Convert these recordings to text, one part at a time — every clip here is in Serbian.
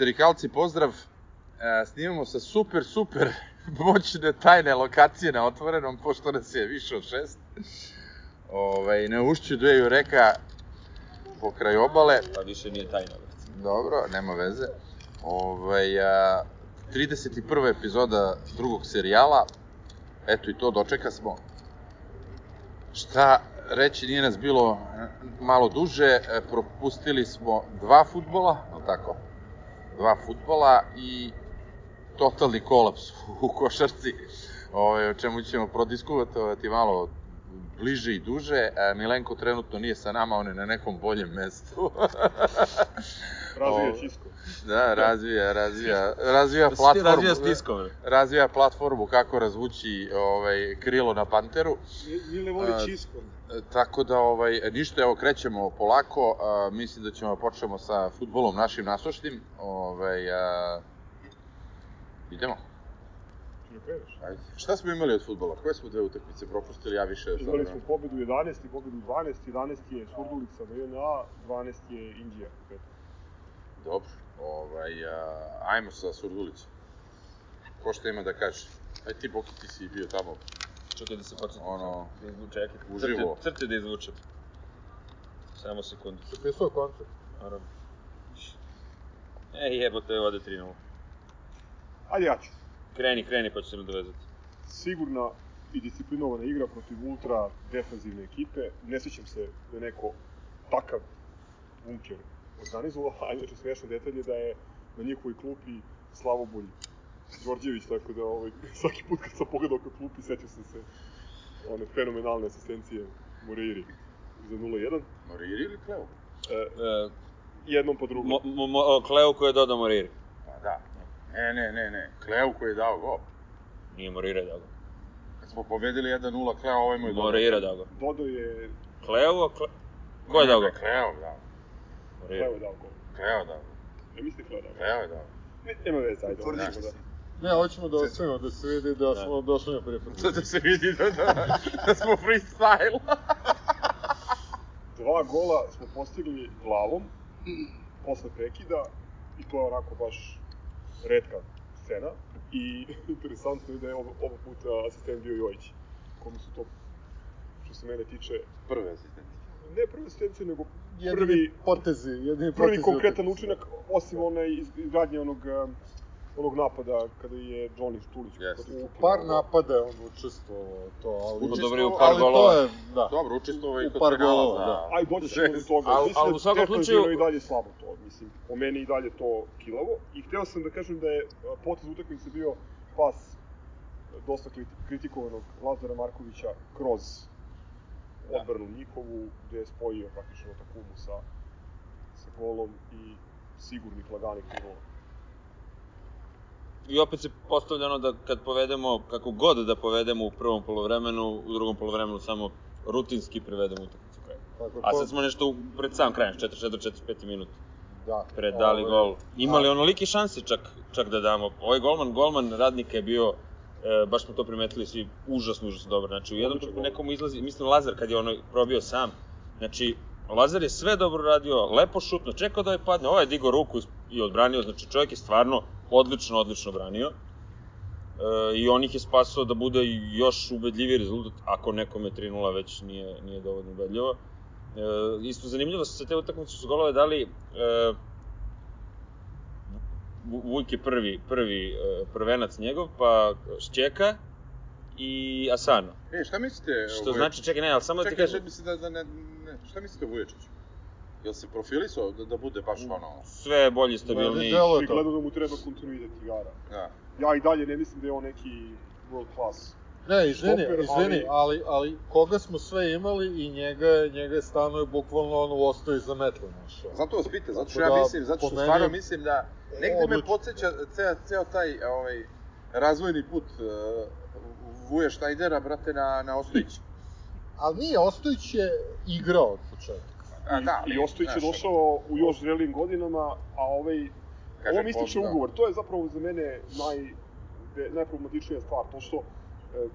Histerikalci, pozdrav. E, snimamo sa super, super moćne tajne lokacije na otvorenom, pošto nas je više od šest. Ovaj, na ušću dveju reka po kraju obale. Pa više nije tajna. Dobro, nema veze. Ovaj, a, 31. epizoda drugog serijala. Eto i to dočeka smo. Šta reći, nije nas bilo e, malo duže, e, propustili smo dva futbola, no tako? Dva futbola i totalni kolaps u košarci, ovaj, o čemu ćemo prodiskutovati malo bliže i duže. Milenko trenutno nije sa nama, on je na nekom boljem mestu. Razvija O, Čisko. Da, razvija, razvija, razvija Da platformu. razvija spiskom, bre. razvija platformu kako razvući ovaj krilo na panteru. Mile voli. E, Tako da ovaj ništa, evo krećemo polako. A, mislim da ćemo počnemo sa fudbalom našim nasušnim. Ovaj a, idemo. Ne? Ajde. Šta smo imali od fudbala? Koje smo dve utakmice propustili? Ja više Imali smo pobedu 11 i pobedu 12, 11 je Surdulica na JNA, 12 je Indija. Dobro. Ovaj a, ajmo sa Surdulicom. Ko šta ima da kaže? Aj ti Boki ti si bio tamo. Čekaj da se podsjetim. Ono, Da izvuče, čekaj. uživo. Crte, crte da izvučem. Samo sekundu. Pisao koncert. Naravno. E, jebote, vode 3-0. Ajde ja ću. Kreni, kreni, pa ću se nadovezati. Sigurna i disciplinovana igra protiv ultra defanzivne ekipe. Ne sjećam se da je neko takav bunker organizovao, a inače smešan detalj je da je na njihovoj klupi Slavobulj Đorđević, tako da ovaj, svaki put kad sam pogledao ka klupi, setio sam se one fenomenalne asistencije Moreiri za 0-1. Moriri ili Kleo? E, E, jednom po drugom. mo, mo, mo, Kleo koji je dodao Moriri. Pa da. Ne, ne, ne, ne. Kleo koji je dao gol. Nije Morira dao ga. Kad smo pobedili 1-0, Kleo ovaj mu je dodao. Morira dao ga. Dodao je, Kleo, Kle... Ko je dao? Ne, Kleo, da. Morira. Kleo je dao gol. Kleo dao. Ja mislim Kleo dao gol. Kleo je dao. Ne, nema veze, ajde. Da. Ne, hoćemo da ostavimo da se vidi da smo došli na prije Sad da se vidi da, da, da smo freestyle. Dva gola smo postigli glavom, posle prekida, i to je onako baš redka scena. I interesantno je da je ovo, ovo puta asistent bio Jojić, kome su to, što se mene tiče, Prve asistenti. ne prve asistencije, nego Jedini prvi, potezi, jedini prvi potezi konkretan utakmice. učinak, osim onaj iz- izgradnje onog, um, onog napada kada je Johnny Štulić protiv U par napada je on učestvovao to, ali... Pa dobro, u par ali golova. to je, da. Dobro, učestvovao i kod par golova, da. Aj, doći ćemo do toga. Al- Mislim al da u svakom slučaju- i dalje slabo to. Mislim, po meni i dalje to kilavo. I hteo sam da kažem da je a, potez utakmice bio pas a, dosta kriti- kritikovanog Lazara Markovića kroz odbranu njihovu, gde je spojio praktično Takumu sa, sa golom i sigurnih laganih gola. I opet se postavlja ono da kad povedemo, kako god da povedemo u prvom polovremenu, u drugom polovremenu samo rutinski privedemo utakmicu kraju. Tako, A sad smo nešto pred sam kraj, 44-45 minut da. predali Ovaj, gol. Imali a- onolike šanse čak, čak da damo. Ovaj golman, golman radnika je bio, e, baš smo to primetili svi, užasno, užasno dobar. Znači u jednom trenutku nekomu izlazi, mislim Lazar kad je ono probio sam, znači Lazar je sve dobro radio, lepo šutno, čekao da ovaj padne, ovaj je digao ruku i odbranio, znači čovjek je stvarno odlično, odlično branio. E, I on ih je spasao da bude još ubedljiviji rezultat, ako nekome 3-0 već nije, nije dovoljno ubedljivo. E, isto zanimljivo sa te utakmice su golove dali e, Vu- Vujk je prvi, prvi e, prvenac njegov, pa Šćeka i Asano. E, šta mislite? Što znači, čekaj, ne, ali samo da ti Čekaj, kažem, da mislim da, da ne, ne, šta mislite o Vuječiću? Jel se profilisao da, da bude baš ono... sve je bolji, stabilniji. To. gledam da mu treba kontinuitet igara. Da. Ja i dalje ne mislim da je on neki world class. Ne, izvini, Stoper, izvini, ali- ali, ali koga smo sve imali i njega, je- njega je stano je bukvalno ono u ostavi za metlo našao. Zato vas pitam, zato što ja da, mislim, zato što meni stvarno mislim da negde me podsjeća ceo, ceo taj ovaj, razvojni put uh, Vuje Štajdera, brate, na, na Ostojić. Ali nije, Ostojić je igrao od početka. A, da, I, i Ostojić je došao u još zrelijim godinama, a ovaj kaže, Ovo mi ističe pozna. ugovor, to je zapravo za mene naj, najproblematičnija stvar, to što e,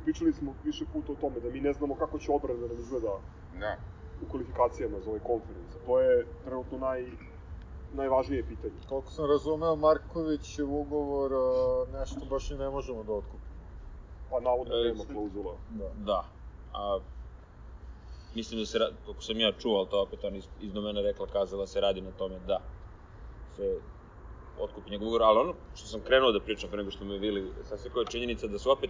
pričali smo više puta o tome da mi ne znamo kako će odbrana da nam izgleda Da. u kvalifikacijama za ovaj konferens. To je trenutno naj, najvažnije pitanje. Koliko sam razumeo, Markovićev ugovor a, nešto baš i ne možemo da otkupimo. Pa navodno E, nema klauzula. Da. Da. A, mislim da se, kako sam ja čuo, ali to opet on iz, iz domena rekla, kazala se radi na tome da se otkupi njegov ugovor, ali ono što sam krenuo da pričam pre nego što me bili, sasvekao je činjenica da su opet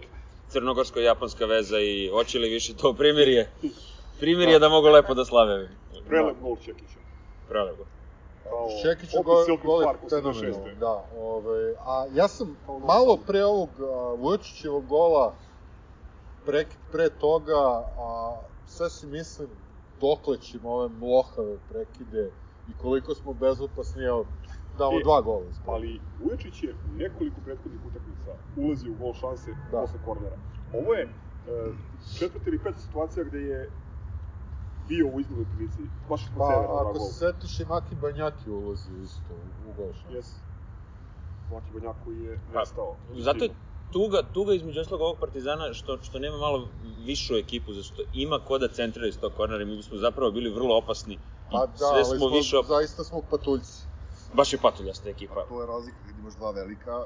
crnogorsko-japanska veza i hoće li više to primirje, primirje da mogu lepo da slave. Prelep gol Čekića. Je Silken gol Spark, je 86. fenomenalno, da. Ovaj, a ja sam malo pre ovog Vučićevog gola, pre, pre toga, a, sve si mislim dokle ćemo ove mlohave prekide i koliko smo bezopasni, evo, damo E, dva gola. ispred. Ali Vuječić je u nekoliko prethodnih utakmica ulazio u gol šanse Da. posle kornera. Ovo je e, četvrta ili peta situacija gde je bio u izglednoj prilici, baš kod Pa, severa ako se setiš i Maki Banjaki ulazi isto u, u gol šanse. Jes. Maki Banjak koji je Pa, nestao. Zato je tuga, tuga između ostalog ovog Partizana što, što nema malo višu ekipu, zato što ima ko da centrira iz tog kornera i mi bismo zapravo bili vrlo opasni. I Pa da, sve ali smo smo, više, op... zaista smo patuljci. baš je patuljasta ekipa. To je razlika, kad imaš dva velika,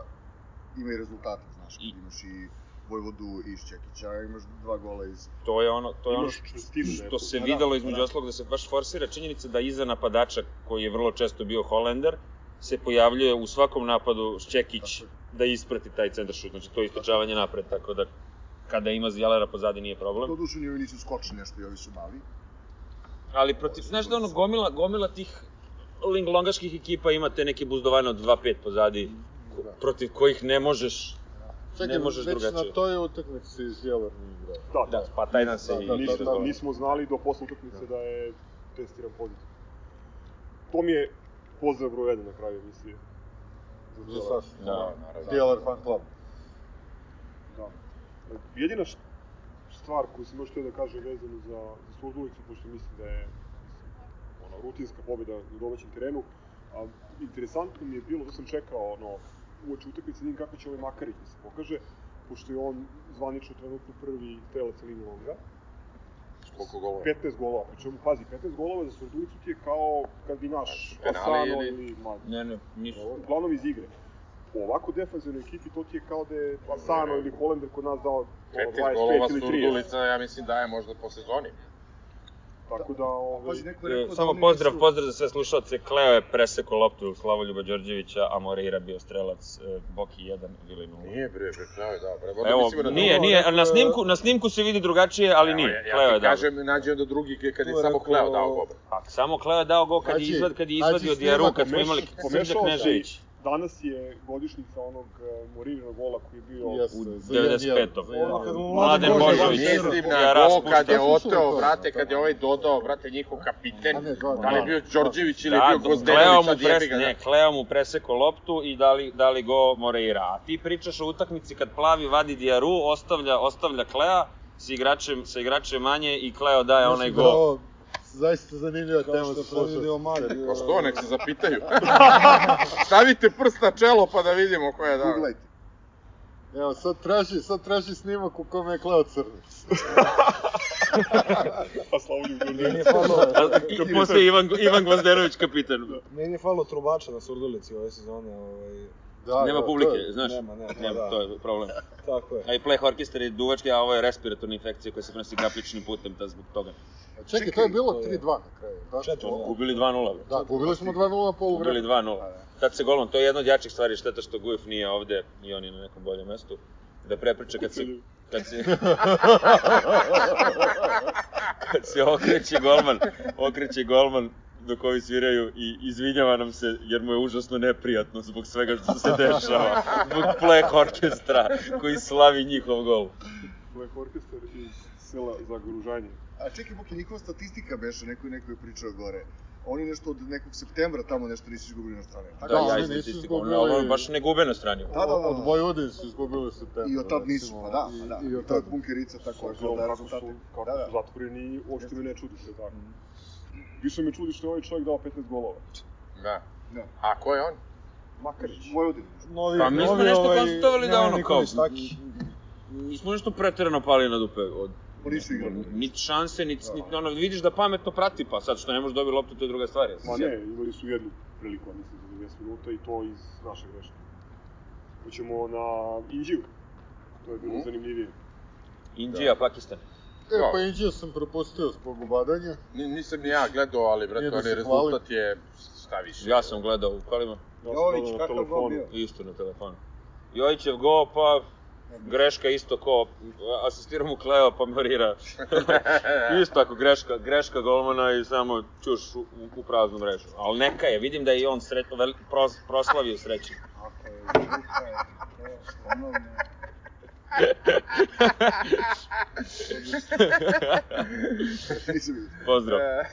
ima i rezultata, znaš, kad I- imaš i Vojvodu iz Čekića, imaš dva gola iz... To je ono, to je ono što neku. se Pa da, videlo pa između da. ostalog da se baš forsira činjenica da iza napadača koji je vrlo često bio Holender se pojavljuje u svakom napadu Šćekić je. da isprati taj centar šut, znači to je istočavanje napred, tako da kada ima Zjalera pozadi nije problem. To duše ni ovi nisu skočni nešto i ovi su mali. Ali protiv, znaš da ono, gomila, gomila tih linglongaških ekipa ima te neke buzdovane od 2-5 pozadi, Da. protiv kojih ne možeš, Čekaj, ne možeš već drugačije. na toj utakmici Zjelar nije igrao. Da, Da, pa taj dan se Da, i da, i nismo, razgovara. nismo znali do posle utakmice da je testiran pozitivno. To mi je pozdrav broj 1 na kraju emisije. Za Zjela. Sašu. Da, naravno. Zjelar fan club. Da. Jedina stvar koju sam još htio da kažem vezano za, za Surdulicu, pošto mislim da je ono, rutinska pobjeda na domaćem terenu, a, interesantno mi je bilo, to sam čekao ono, uoči utakmice, da vidim kako će ovaj Makarić da se pokaže, pošto je on zvanično trenutno prvi strelac Lingu Longa. Koliko golova? 15 golova, pri čemu, pazi, 15 golova za Surdulicu ti je kao kad bi naš Asano ili- ili, ma, Ne, ne, nisu. uglavnom iz igre. U ovako defanzivnoj ekipi to ti je kao da je Asano ili Holender kod nas dao ono, 15 golova 25 ili 30. Surdulica, ja mislim daje možda po sezoni. Tako da, ove, Pazi, neko je E, rekao da Samo oni pozdrav, nisu- pozdrav za sve slušalce. Kleo je presekao loptu Slavoljuba Đorđevića, a Moreira bio strelac e, Boki 1, Vili 0. Nije bre, bre, Kleo je dao, bre. Možda Evo, na nije, drugo. nije, rekao na je- snimku, na snimku se vidi drugačije, ali Evo, nije. Ja, Kleo ja je ti dao. kažem, nađe onda drugi kad je je samo Kleo dao gol. Pa, samo Kleo je dao gol kad je, izvad, kad je izvadio Dijaru, kad smo imali si- Knežević. Danas je godišnjica onog uh, Moririnog gola koji je bio... Jeste, u za 95. jedan- za jedan- Ono Mladen Božović Ja gol kad je oteo, brate, kad je da. ovaj dodao, brate, njihov kapiten. Da li je bio Đorđević ili je Da, bio Kleo Gozdenović, ga. ne, da. Kleo mu preseko loptu i dali, dali go Moreira. A ti pričaš o utakmici kad Plavi vadi Dijaru, ostavlja, ostavlja Klea sa igračem, sa igračem manje i Kleo daje onaj da gol. Zaista zanimljiva Kao tema što za. Magi. Pa što, nek se zapitaju. Stavite prst na čelo pa da vidimo ko je dao. Googlajte. Evo, sad traži, sad traži snimak u kome je Kleo Crnac. A Slavonju Meni Đorđević. je falo, I posle Ivan, Ivan Gvozdenović kapitan. meni je falo trubača na Surdulici ove sezone. Ovaj, Da, Nema da, publike, to je- znaš. Nema, nema, Nema, da. to je problem. tako je. A i pleh orkestar je duvački, a ovo je respiratorna infekcija koja se prenosi kapličnim putem, ta zbog toga. A Čekaj, to je bilo to je- 3-2 na kraju. Da, Četiri, da. Gubili 2-0. Da, gubili smo 2-0 na polu Gubili vremena. 2-0. Tad se golom, to je jedna od jačih stvari, šteta što Gujef nije ovde i on je na nekom boljem mestu. Da prepriča kad se, kad se, kad se okreće golman, okreće golman dok ovi sviraju i izvinjava nam se jer mu je užasno neprijatno zbog svega što se dešava. Zbog pleh orkestra koji slavi njihov gol. Black Orchestra iz sela Zagoružanje. A čekaj, Boki, njihova statistika beše, neko, neko je pričao gore. Oni nešto od nekog septembra tamo nešto nisu izgubili na strane. Da, Da, ja oni iz izgubili- ali ono baš ne gube na strani. Da, da, da. Od Vojvodine su izgubili u septembru. I od tad nisu, pa da, i- pa da. I I od tad bunkerica, tako S da obzirom da kako su, kako Da, da. zatvoreni, uopšte me ne čudi što je tako. Više me čudi što je ovaj čovjek dao 15 golova. Da. Da. A ko je on? Makarić. Vojvodina. Novi, Pa mi smo nešto ovaj, konstatovali da ono kao... Nikolić Taki. Nismo nešto preterano pali na dupe od Pa nisu igrali. Niti šanse, niti, niti ono, vidiš da pametno prati, pa sad što ne može dobiti loptu, to je druga stvar. Ma ne, imali su jednu priliku, mislim, za 90 minuta i to iz naše greške. Hoćemo na Indiju. To je bilo zanimljivije. Indija, Pakistan. E, Da. pa Indiju sam propustio zbog ubadanja. Ni, nisam ni ja gledao, ali, brate, da onaj rezultat je šta više. Ja sam gledao u kolima, Ja Jović, kakav gol bio? isto na telefonu. Jojićev go, pa greška isto ko asistirao mu Kleo pa Marira. isto ako greška, greška golmana i samo čuš u, u praznu mrežu. Ali neka je, vidim da je i on sretno, vel, pros, proslavio sreću. Ako Pozdrav. E,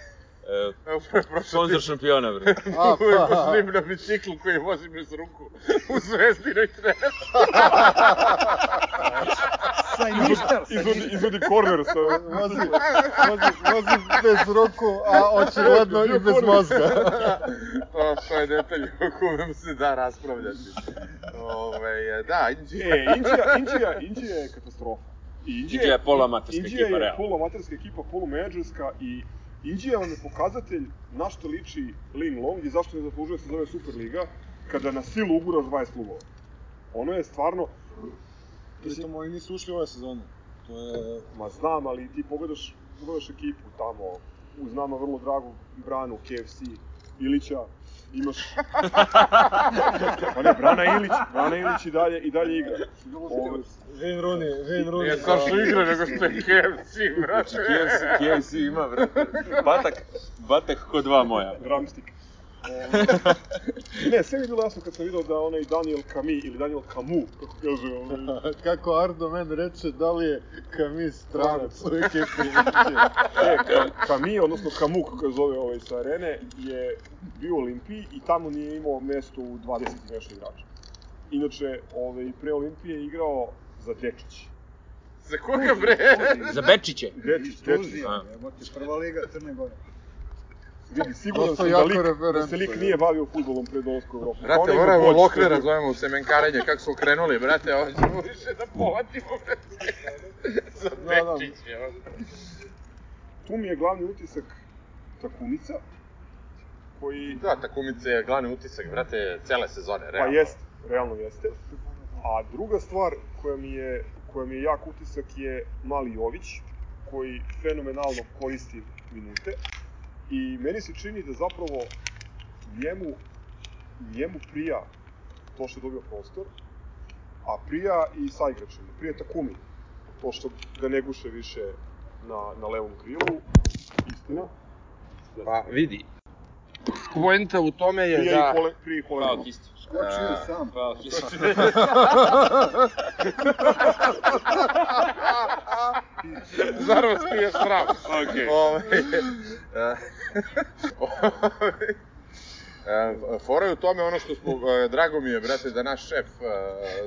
sponsor šampiona, bre. A, Uvijek pa, uzmim na biciklu koji vozim iz ruku u zvezdinoj tresu. Sajništar, Izvodi, izvodi korner sa... vozi, vozi, vozi bez ruku, a očigledno i bez mozga. to, to je detalj o kojem se da raspravljati. Ove, da, Indija. E, Indija, Indija, Indija je katastrofa. I Indija je poluamaterska Indija ekipa, je realno. poluamaterska ekipa, polumenadžerska i Indija vam je pokazatelj na što liči Lin Long i zašto ne zaslužuje da se zove Superliga kada na silu uguraš 20 klubova. Ono je stvarno, Pritom oni nisu ušli ove sezone. To je... ma znam, ali ti pogledaš, pogledaš ekipu tamo, uz nama vrlo dragu Branu, KFC, Ilića, imaš... pa ne, Brana Ilić, Brana Ilić i dalje, i dalje igra. Ovo, Wayne Rooney, Wayne Rooney. Nije samo što igra, nego što je KFC, brate. KFC, KFC ima, bre. Batak, batak ko dva moja. drumstick. ne, sve mi je bilo jasno kad sam vidio da onaj Daniel Kami ili Daniel Kamu, kako kaže, ovaj, Kako Ardo men reče, da li je Kamis stranac u ekipi e, Ka- Kami, odnosno Kamu, kako ga zove ovaj sa arene, je bio u Olimpiji i tamo nije imao mesto u 20 i nešto igrača. Inače, ovaj, pre Olimpije je igrao za Dečić. Za koga bre? Za Bečiće. Tuzija, jebote, prva liga Crne Gore. Vidi, siguran Dosta sam da lik, da se lik je. nije bavio futbolom pre dolazka u Evropu. Brate, moramo Lokrera što- zovemo u semenkarenje, kako smo krenuli, brate, ovo ćemo više da povatimo, brate. Za Da, da. Tu mi je glavni utisak Takumica, koji... Da, Takumice je glavni utisak, brate, cele sezone, Pa realno. jeste, realno jeste. A druga stvar koja mi je, koja mi je jak utisak je Mali Jović, koji fenomenalno koristi minute. I meni se čini da zapravo njemu, njemu prija to što je dobio prostor, a prija i sa igračima. Prija Takumi, to što ga ne guše više na, na levom krilu, istina. Pa vidi. Poenta u tome je Prija da... i pole, prija i pole. Hvala, Kisti. Skočio je sam. Hvala, Kisti. Zar vas nije sram? Okej. E, ovaj, Fora je u tome ono što smo, e, drago mi je, brate, da naš šef e,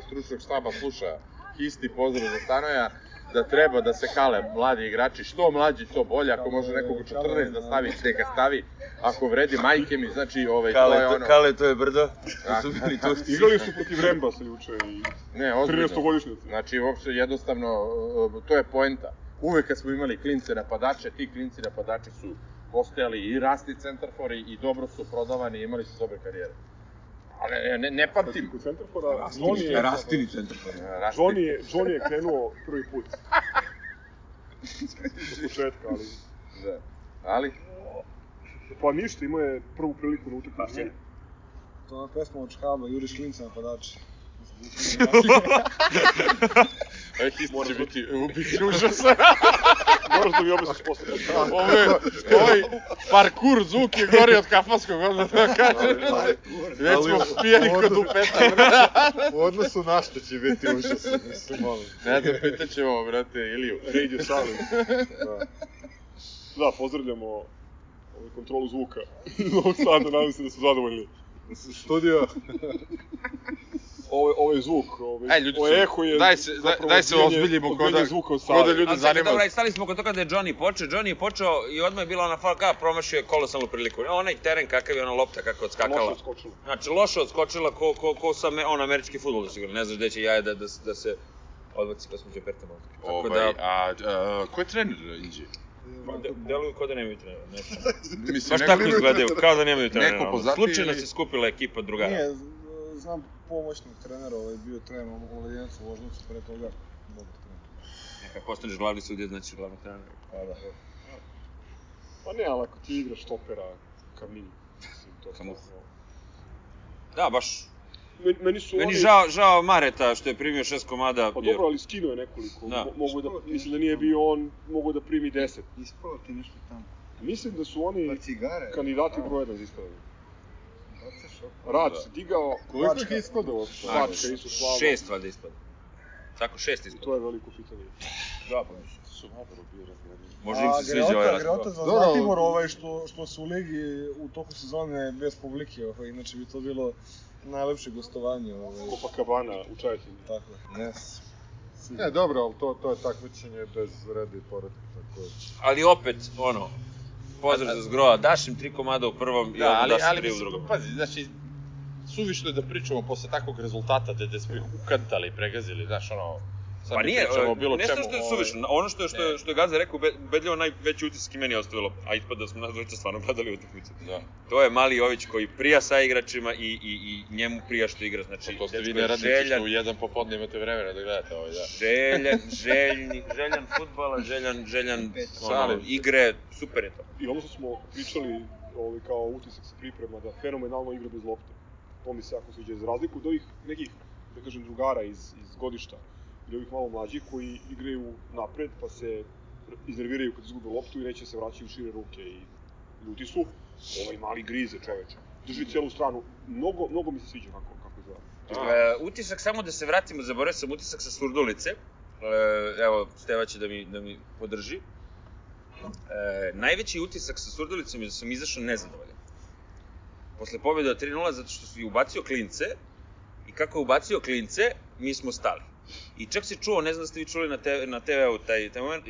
stručnog štaba sluša isti pozdrav za Stanoja, da treba da se kale mladi igrači, što mlađi to bolje, ako može nekog u 14 da stavi, neka stavi, ako vredi majke mi, znači ovaj, to je ono... Kale, to je brdo. Da. To su bili tu. Igrali su protiv Rembasa juče i Ne, ozbiljno. 13-godišnjaci. Znači, uopšte jednostavno, e, to je poenta. Uvek kad smo imali klince napadače, ti klinci napadači su postojali i rasni centarfori i dobro su prodavani i imali su dobre karijere. Ali ne, ne, ne pamtim. Kod centarfora, Johnny je, Rastini centar. Rasti. Johnny je, Johnny je krenuo prvi put. Od početka, ali... Da. Ali, Pa ništa, imao je prvu priliku na utakmici. To je pesma od Škaba, Juriš Klinca napadači. ovaj hist će biti, biti užasan. Moraš da mi objasniš posle. Ovo je, ovaj parkur zvuk je gori od kafanskog, odmah da kažem. Već smo pijeni kod upeta. U odnosu na što će biti užasno, mislim, molim. Ne znam, pitaćemo, brate, Iliju. Radio Silence. Da. Da, pozdravljamo ovaj, kontrolu zvuka Novog Sada, nadam se da su zadovoljni. Studio, Ovo je zvuk, ovaj, Ej, ljudi ovo su- eho je daj se- daj- zapravo daj se ozbiljimo ko odbijanje da- zvuka od ko da ljudi- zanima- dobro, aj stali smo kod toga da je Johnny počeo. Johnny je počeo i odmah je bila ona falka, promašio je kolosalnu priliku. Onaj teren kakav je ona lopta kako je odskakala. Loše odskočilo. Znači, loše odskočila ko, ko, ko sa me, on američki futbol da igra. Ne znaš gde će jaje da, da, da se odbaci gospođa Berta. Tako Ovaj, da, a, a, ko je trener Inđe? Ma, de, deluju kao da nemaju trenera. Ne znam. Mislim, Baš tako izgledaju, kao da nemaju trenera. Neko Slučajno se skupila ekipa drugara. Nije, znam pomoćnog trenera, ovaj bio trener u Ledinacu u Voždovcu, pre toga dobar trener. Neka postaneš glavni sudija, znači glavni trener. Pa da. Pa ne, ali ako ti igraš štopera, Kamil, mislim, to Kamil. stvarno... Da, baš. Meni, meni su Meni oni... žao, žao Mareta što je primio šest komada. Pa jer- dobro, ali skinuo je nekoliko. Da. Mo- Mogu da, mislim da nije bio on, mogu da primi 10. Ispalo ti nešto tamo. Mislim da su oni Pa cigare. kandidati broj 1 za ispravljanje. Baceš oko. Rac, digao, Koliko ih ispada uopšte? Bačka, isto slabo. Šest valjda ispada. Tako, šest ispada. to je veliko pitanje. Da, pa mislim. Su dobro bio razgledani. Možda im se sviđa ovaj raspored. Greota za Dobro, Zlatibor, ali- ovaj, što, što su u ligi u toku sezone bez publike, ovaj, inače bi to bilo najlepše gostovanje. Ovaj. Copacabana u Čajetini. Tako je. Yes. Ne, dobro, ali to, to je takmičenje bez reda i poredka, tako da... Ali opet, ono, pozdrav za zgroa, daš im tri komada u prvom i Da, onda ali, daš tri u drugom. pazi, znači, suvišno je da pričamo posle takvog rezultata gde, gde smo ih ukantali i pregazili, znaš, ono, sad Pa nije, pričamo o bilo ne čemu. što je ovaj, suvišno, ono što je, što je, što je Gaza rekao, be- ubedljivo najveći utisak i meni je ostavilo, a ispada da smo nas dvojica stvarno gledali utakmicu. Da. To je Mali Jović koji prija sa igračima i, i, i njemu prija što igra, znači, Pa to ste vi dečko je neradnici željan, što u jedan popodne imate vremena da gledate ovaj, da. željan, željni, željan futbala, željan, željan ono, igre, super je to. I ono što smo pričali ovaj, kao utisak sa priprema, da fenomenalno igra bez lopte. To mi se jako sviđa. Za razliku od ovih nekih, da kažem, drugara iz, iz godišta ili ovih malo mlađih koji igraju napred pa se iznerviraju kad izgube loptu i neće se vraćaju u šire ruke i ljuti su. Ovaj mali grize čoveče. Drži celu stranu. Mnogo, mnogo mi se sviđa kako, kako izgleda. E, utisak, samo da se vratimo, zaboravio sam utisak sa Surdulice. E, evo, Steva će da mi, da mi podrži. E, najveći utisak sa Surdulicom je da sam izašao nezadovoljan. Posle pobjede od 3-0, zato što su i ubacio klince, i kako je ubacio klince, mi smo stali. I čak se čuo, ne znam da ste vi čuli na, te, na TV-u taj, taj moment,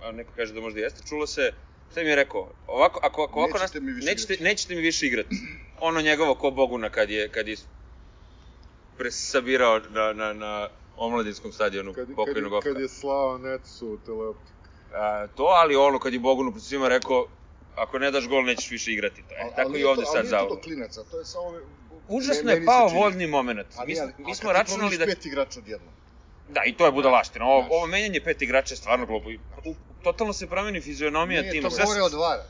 a, neko kaže da možda jeste, čulo se, šta mi je rekao, ovako, ako, ako ovako Nećete mi više nećete, igrati. nećete mi više igrati. Ono njegovo ko Boguna kad je, kad je presabirao na, na, na omladinskom stadionu Kad, kad, pokojnog Ofka. kad je slao Netsu teleoptik. A, to, ali ono kad je Bogunu pred svima rekao, ako ne daš gol nećeš više igrati. To je. Ali- Tako ali i ovde to- sad ali nije to do klinaca, to je samo... Užasno je pao čini. voljni moment. Ali Mi, ja- smo- a mi kad smo računali da... pet igrača odjednom. Da, i to je budalaština. Ovo, ovo menjanje pet igrača je stvarno glupo. Totalno se promeni fizionomija Nije tima. to Sve gore se- od vara.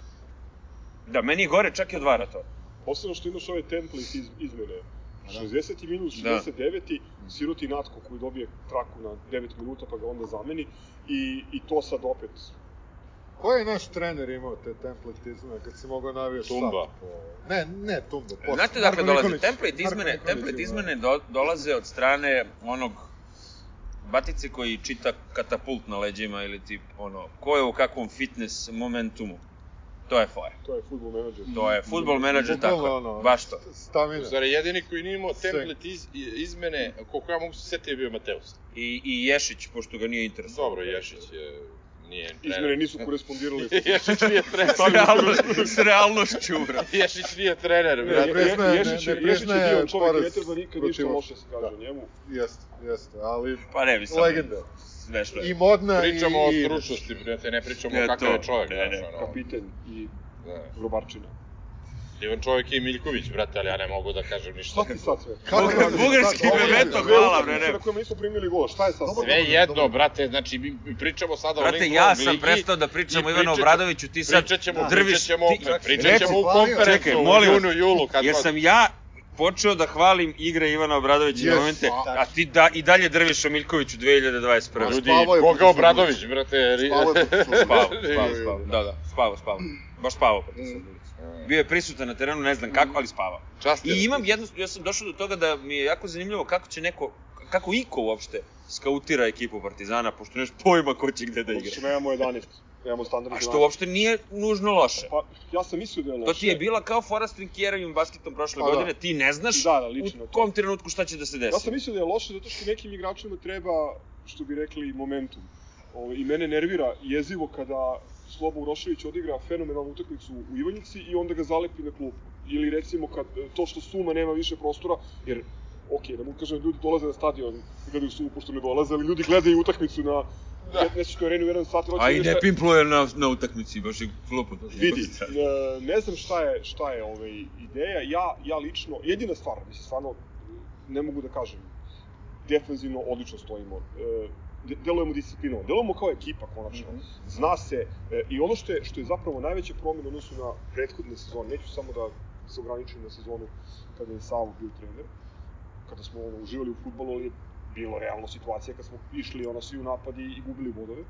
Da, meni je gore čak i od vara to. Posebno što imaš ove template iz, izmene. 60. minut, Da. 69. Siroti Natko koji dobije traku na 9 minuta pa ga onda zameni i, i to sad opet Ko je naš trener imao te templatizme kad si mogao navijaš Tumba. po... Ne, ne Tumba, posle. Znate dakle dolaze? Template izmene, template izmene do, dolaze od strane onog batice koji čita katapult na leđima ili tip ono, ko je u kakvom fitness momentumu. To je fora. to je football menadžer. To je football menadžer, Bukvalno tako je. ono, Baš to. Stamina. Zar je jedini koji nije imao template iz, izmene, koliko ja mogu se setiti je bio Mateus. I, I Ješić, pošto ga nije interesovao. Dobro, Ješić je, nije Izmene trener. nisu korespondirali. Ješić nije trener. S, realno, s realnošću, bro. Ješić nije trener, Ne, priznaje- Ješić je- ne Ješić je priznaje divan čovjek ne treba nikad ništa loše se kaže o njemu. Jeste, jeste, ali Pa ne, mislim. legenda. Smešno je. I modna Pričamo i... o i- stručnosti, brate, ne pričamo o kakav je čovjek, ne, ne. ono. Kapiten i Da. grobarčina. Divan čovjek je i Miljković, brate, ali ja ne mogu da kažem ništa. Šta ti sad sve? Kako bugarski Dve hvala, bre, ne. Na kojima nismo primili gol, šta je sad sve? Sve jedno, brate, znači mi pričamo sada o Brate, ja sam prestao da pričam i o Ivanu Obradoviću, ti sad Pričat ćemo, drviš... pričat ćemo pričat ćemo u konferencu Čekaj, u junu, julu, kad Jer sam ja počeo da hvalim igre Ivana Obradovića Yes, momente, a- ti da, i dalje drviš o Miljkoviću 2021. Ljudi, protiv Obradović, brate. Spavao je. Spavao, spavao, spavao. Da, da, spavao, spavao. Baš spavao protiv Surdulice. Bio je prisutan na terenu, ne znam kako, ali spavao. Čast je. I imam jednu, ja sam došao do toga da mi je jako zanimljivo kako će neko, kako Iko uopšte skautira ekipu Partizana, pošto nemaš pojma ko će gde da igra. što nemamo 11. Nemamo standardni A što uopšte nije nužno loše. Pa, ja sam mislio da je To loše. ti je bila kao fora s Trinkjerovim basketom prošle Pa da. godine, ti ne znaš Da, da, lično u to. kom trenutku šta će da se desi. Ja sam mislio da je loše zato što nekim igračima treba, što bi rekli, momentum. Ovo, I mene nervira jezivo kada Slobo Urošević odigra fenomenalnu utakmicu u Ivanjici i onda ga zalepi na klupu. Ili recimo kad, to što Suma nema više prostora, jer ok, ne mogu kažem da ljudi dolaze na stadion, gledaju suvu pošto ne dolaze, ali ljudi gledaju utakmicu na da. Nesečkoj areni u jedan sat. A i ne šta- pimpluje na, na utakmici, baš je glupo. Vidi, e, ne znam šta je, šta je ovaj, ideja, ja, ja lično, jedina stvar, mislim, stvarno, ne mogu da kažem, defensivno odlično stojimo, e, delujemo disciplinovano, delujemo kao ekipa konačno, zna se, e, i ono što je, što je zapravo najveća promjena u odnosu na prethodne sezone, neću samo da se ograničim na sezonu kada je Savo bio trener, kada smo ono, uživali u futbolu, ali je bilo realno situacija kad smo išli ono svi u napad i, i gubili bodove.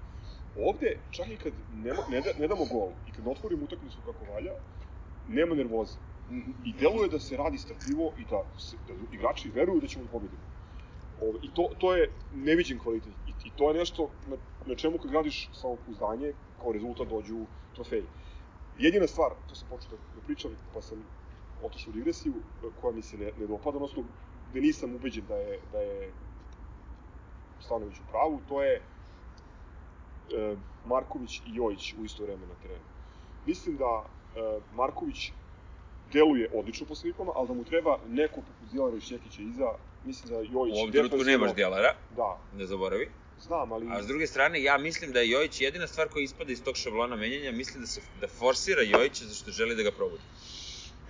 Ovde, čak i kad ne, ne, da, ne damo gol i kad otvorimo utakmicu kako valja, nema nervoze. I deluje da se radi strpljivo i da, se, da igrači veruju da ćemo da pobedimo. Ove, I to, to je neviđen kvalitet. I, to je nešto na, na čemu kad gradiš samopouzdanje, kao rezultat dođu trofeji. Jedina stvar, to sam počeo da pričam, pa sam otišao u digresiju, koja mi se ne, ne dopada, odnosno gde nisam ubeđen da je, da je Stanović u pravu, to je e, Marković i Jojić u isto vreme na terenu. Mislim da e, Marković deluje odlično po slikama, ali da mu treba neko poput Djelara i Šekića iza, mislim da Jojić... U ovom trenutku nemaš djelara, Da, ne zaboravi. Znam, ali... A s druge strane, ja mislim da je Jojić jedina stvar koja ispada iz tog šablona menjanja, mislim da se da forsira Jojića zašto želi da ga probudi.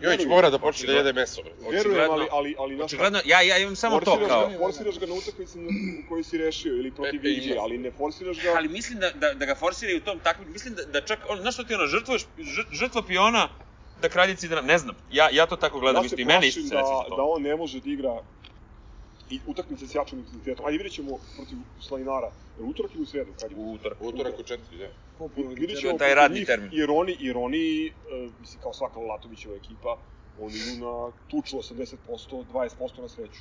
Jojić mora da počne da jede meso, bre. Verujem, očigledno- ali, ali, ali Očigledno, ja, ja imam samo to kao... Ga, forsiraš ga na utakmici u kojoj si rešio, ili protiv Vigi, ali ne forsiraš ga... Ali mislim da, da, da ga forsiraju u tom takmičenju, mislim da, da čak, on, znaš što ti ono, žrtvuješ, žr- žrtva piona da kraljici da ne znam, ja, ja to tako gledam, ja isto i isto se da, da on ne može da igra i utakmice s jačim intenzitetom. Ajde vidjet ćemo protiv Slavinara. Je li utorak ili u sredu? Kad je? U utorak. Utorak u četiri, da. Vidjet To ćemo je taj protiv radni njih, termin. Jer oni, jer oni e, mislim, kao svaka Latovićeva ekipa, oni idu na tuču 80%, 20% na sreću.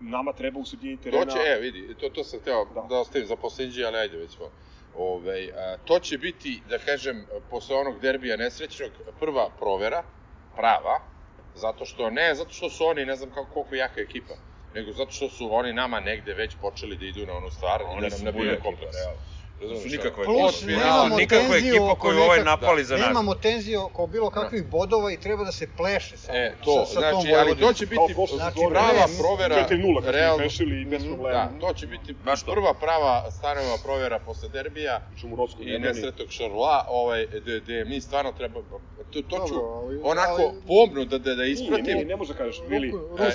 Nama treba u sredini terena... Doće, e, vidi, to, to sam hteo Da. da, da ostavim za posljednji, ali ajde već smo. Ove, a, to će biti, da kažem, posle onog derbija nesrećnog, prva provera, prava, zato što, ne zato što su oni, ne znam kako, koliko jaka ekipa, nego zato što su oni nama negde već počeli da idu na onu stvar i Oni da su nam nabijaju kompleks. Razumeš, Nisu nikakva. Plus, nemamo nikakva tenziju ekipa koju ovaj nekak- napali za nas. Nemamo tenziju oko bilo kakvih bodova i treba da se pleše sa, E, to, sa, sa tom znači, ali to Vojvodinom. će biti Znači, prava provera, 4-0 kad realno, rešili bez problema. da, to će biti Baš to. prva prava stanova provera posle derbija, i ne nesretog Šarla, ovaj, gde, gde mi stvarno treba, to, to ću onako ali- pomno da, da, da ispratim. nije, ne može da kažeš, Vili, e,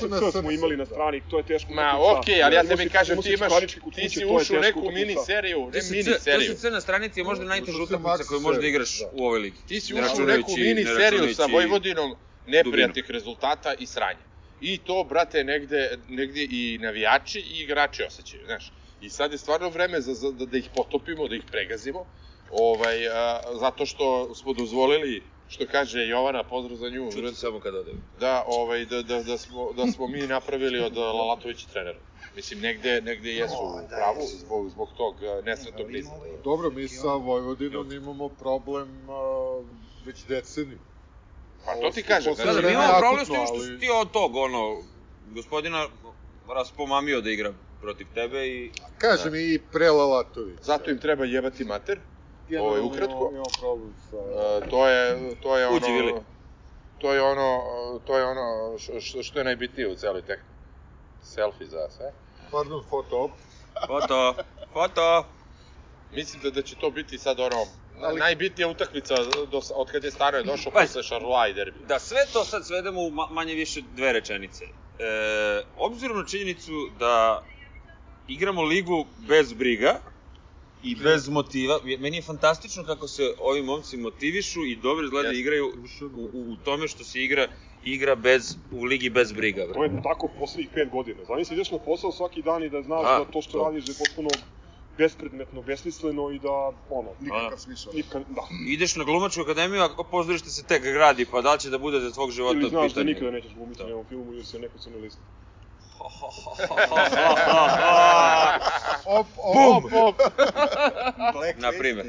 na smo imali na da. strani, to je teško Ma, okej, ali ja tebi kažem, ti imaš, ti si to ušao u neku mini seriju, ne To su mini sve- To seriju. su sve na stranici je možda najteža utakmica koju da serije, igraš da. u ovoj ligi. Ti si ušao u neku mini seriju sa Vojvodinom neprijatnih rezultata i sranja. I to, brate, negde, negde i navijači i igrači osjećaju, znaš. I sad je stvarno vreme za, za, da, da ih potopimo, da ih pregazimo, ovaj, a, zato što smo dozvolili, što kaže Jovana, pozdrav za nju, Čuti samo kad odem. da, ovaj, da, da, da, smo, da smo mi napravili od Lalatovića trenera. Mislim, negde, negde jesu O, u da, pravu jesu. zbog, zbog tog uh, nesretnog niza. i- Dobro, mi sa Vojvodinom imamo problem a, već deceniju. Pa to ti kažem, Da, da, znači, mi imamo problem s tim što si ti od tog, ono, gospodina raspomamio da igra protiv tebe i... Kažem i pre Lalatović. zato im treba jebati mater. Ovaj, ukratko. Imamo, problem sa... Uh, to je, to je ono... Uđi, Vili. To je ono, to je ono što je najbitnije u celoj tehnici. Selfie za sve. Pardon, foto. Foto, foto. Mislim da, da će to biti sad ono, Ali- najbitnija utakmica do, od kad je Staro je došao Pa- posle Šarla i derbi. Da sve to sad svedemo u ma manje više dve rečenice. E, obzirom na činjenicu da igramo ligu bez briga i bez motiva, meni je fantastično kako se ovi momci motivišu i dobro izgleda da Jeste. igraju u, u, u tome što se igra igra bez, u ligi bez briga. Bre. To je tako poslednjih pet godina. Zamisli, ideš na posao svaki dan i da znaš Da, da to što to. radiš je potpuno bespredmetno, besmisleno i da, ono, Nikakav smisao. nikad, da. Ideš na glumačku akademiju, a pozorište se tek gradi, pa da li će da bude za tvog života Ili znaš da pitanje. nikada nećeš glumiti na ovom filmu jer se neko crne liste. Op, op, Bum! Op, Na primer.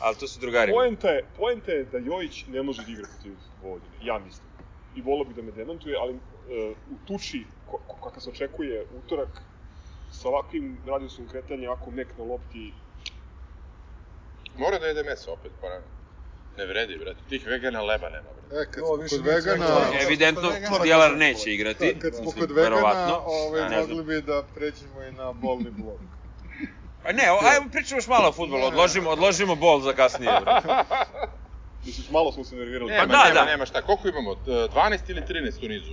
Ali to su drugari. Poenta je, poenta je da Jojić ne može da igra protiv Vojvodine, ja mislim. I volio bih da me demantuje, ali uh, u tuči, kakav se očekuje utorak, sa ovakvim radiusom kretanja, ako mek na lopti, Mora da jede meso opet, pa ne. Vredi, brate. Tih vegana leba nema, brate. E, kad smo više kod vegana... vegana. Evidentno, Djelar neće igrati. Kad smo Mislim, kod vegana, verovatno. ovaj, mogli bi da pređemo i na bolni blok. Pa ne, ajmo pričamo još malo o futbolu, odložimo, odložimo bol za kasnije. brate. Misliš, malo smo se nervirali. Nema, Pa da, nema, da. nema šta. Koliko imamo? E, 12 ili 13 u nizu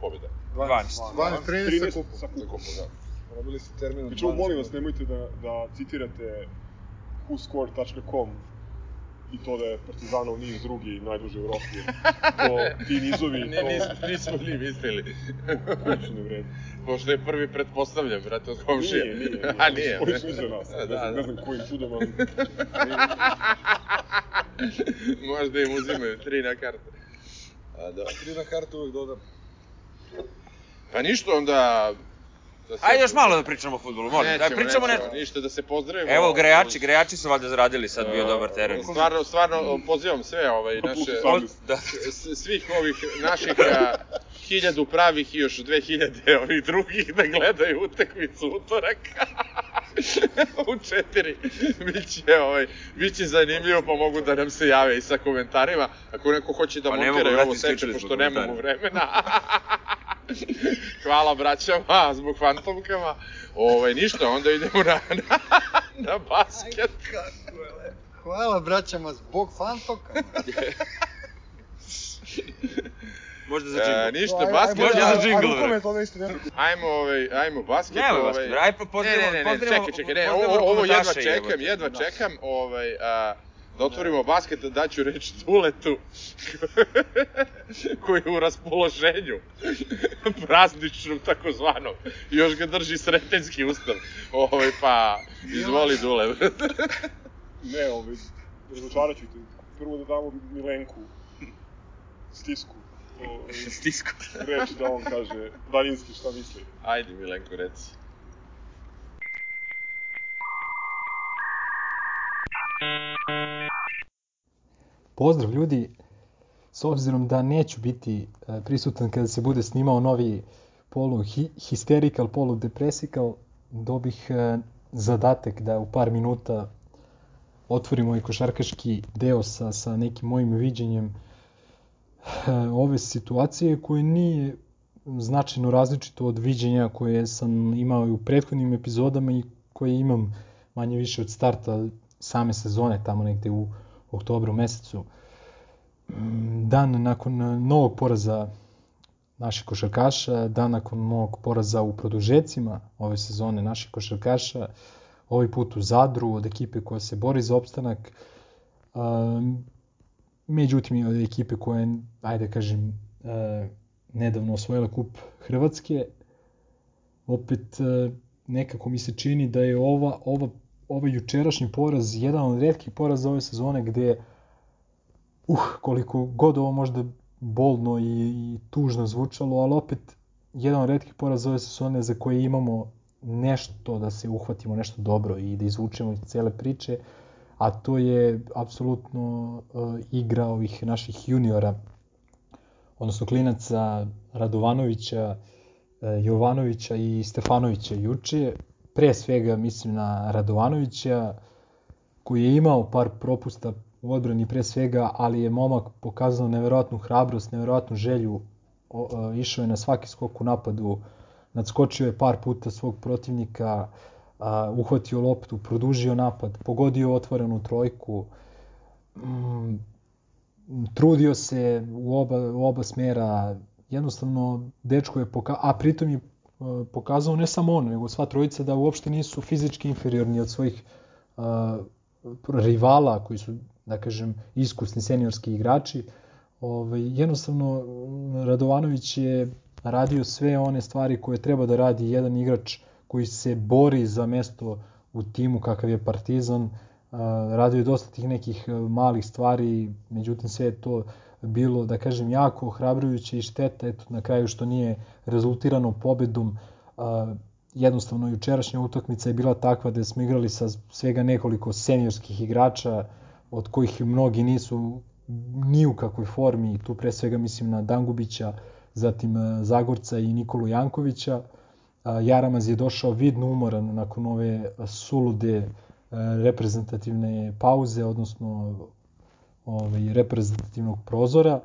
pobjeda? 12. 12, 13 sa kupom. sa kupom. Da. Probili ste termin od Pričemu, 12 molim vas, nemojte da, da citirate whoscored.com i to da je Partizanov niz drugi najduži u Evropi. To, ti nizovi, Ne, to nis, nismo ni mislili. kuću ne vredi. Pošto je prvi pretpostavljam, brate, od komšije. Nije, nije, nije. A nije. Oni su iza nas. Da, da. ne znam kojim čudom, ali... Možda im uzimaju tri na karte. A, da. Tri na kartu uvijek dodam. Pa ništa onda... Da se- Ajde još malo da pričamo o futbolu, molim. Da Nećemo, pričamo nećemo, nešto. ništa, da se pozdravimo. Evo, grejači, grejači su valjda zaradili sad bio dobar teren. Stvarno, stvarno, pozivam sve ovaj, naše... Plus 18. Da. svih ovih naših a, hiljadu pravih i još dve hiljade ovih drugih da gledaju utakmicu utorak. u četiri. Biće, ovaj, biće zanimljivo, pa mogu da nam se jave i sa komentarima. Ako neko hoće da Pa montira ovo seče, pošto nemamo vremena. Hvala braćama zbog fantomkama. Ovaj, ništa, onda idemo na, na, na basket. Hvala braćama zbog fantoka. Možda za E, džingl. ništa, Aj- basket. Možda aj- za aj- džingl, aj-? Ajmo, ovaj, ajmo basket. Nema ovaj, basket, aj pa Ne, pozdravimo, ne, ne, ne, čekaj, čekaj, ne, ovo, ovo jedva čekam, jedva Da. čekam, ovaj, a, da otvorimo basket, da daću reč Duletu, koji je u raspoloženju, prazničnom takozvanom, još ga drži sretenski ustav, ovaj, pa, izvoli Dule. Ne, ovaj, razočarat ću te. Prvo da damo Milenku stisku. ovaj, Stisku. reč da on kaže daljinski šta misli. Ajde, Milenko, reci. Pozdrav ljudi, s obzirom da neću biti e, prisutan kada se bude snimao novi polu hi, hysterical, polu depressical, dobih e, zadatak da u par minuta otvorimo i košarkaški deo sa, sa nekim mojim viđenjem e, ove situacije koje nije značajno različito od viđenja koje sam imao i u prethodnim epizodama i koje imam manje više od starta same sezone, tamo negde u oktobru mesecu. Mm, Dan nakon novog poraza naših košarkaša, dan nakon novog poraza u produžecima ove sezone naših košarkaša, ovaj put u Zadru od ekipe koja se bori za opstanak, um, međutim i od ekipe koja je, ajde da kažem, uh, nedavno osvojila kup Hrvatske, opet uh, nekako mi se čini da je ova, ova, ovaj jučerašnji poraz jedan od redkih poraza ove sezone gde uh, koliko god ovo možda bolno i, i tužno zvučalo, ali opet jedan od redkih poraza ove sezone za koje imamo nešto da se uhvatimo, nešto dobro i da izvučemo iz cele priče, a to je apsolutno uh, igra ovih naših juniora, odnosno klinaca Radovanovića, uh, Jovanovića i Stefanovića juče. Pre svega mislim na Radovanovića, koji je imao par propusta u odbrani pre svega, ali je momak pokazao neverovatnu hrabrost, neverovatnu želju, o, o, išao je na svaki skok u napadu, nadskočio je par puta svog protivnika, a, uhvatio loptu, produžio napad, pogodio otvorenu trojku, mm, trudio se u oba, u oba smera, jednostavno dečko je pokazao, a pritom je e, pokazao ne samo on, nego sva trojica da uopšte nisu fizički inferiorni od svojih uh, rivala koji su, da kažem, iskusni seniorski igrači. Ovaj, jednostavno, Radovanović je radio sve one stvari koje treba da radi jedan igrač koji se bori za mesto u timu kakav je Partizan. Uh, radio je dosta tih nekih malih stvari, međutim sve je to bilo, da kažem, jako ohrabrujuće i šteta, eto, na kraju što nije rezultirano pobedom. Jednostavno jučerašnja utakmica je bila takva da smo igrali sa svega nekoliko seniorskih igrača od kojih mnogi nisu ni u kakvoj formi, tu pre svega mislim na Dangubića, zatim Zagorca i Nikolu Jankovića. Jaramaz je došao vidno umoran nakon ove sulude reprezentativne pauze, odnosno ovaj, reprezentativnog prozora.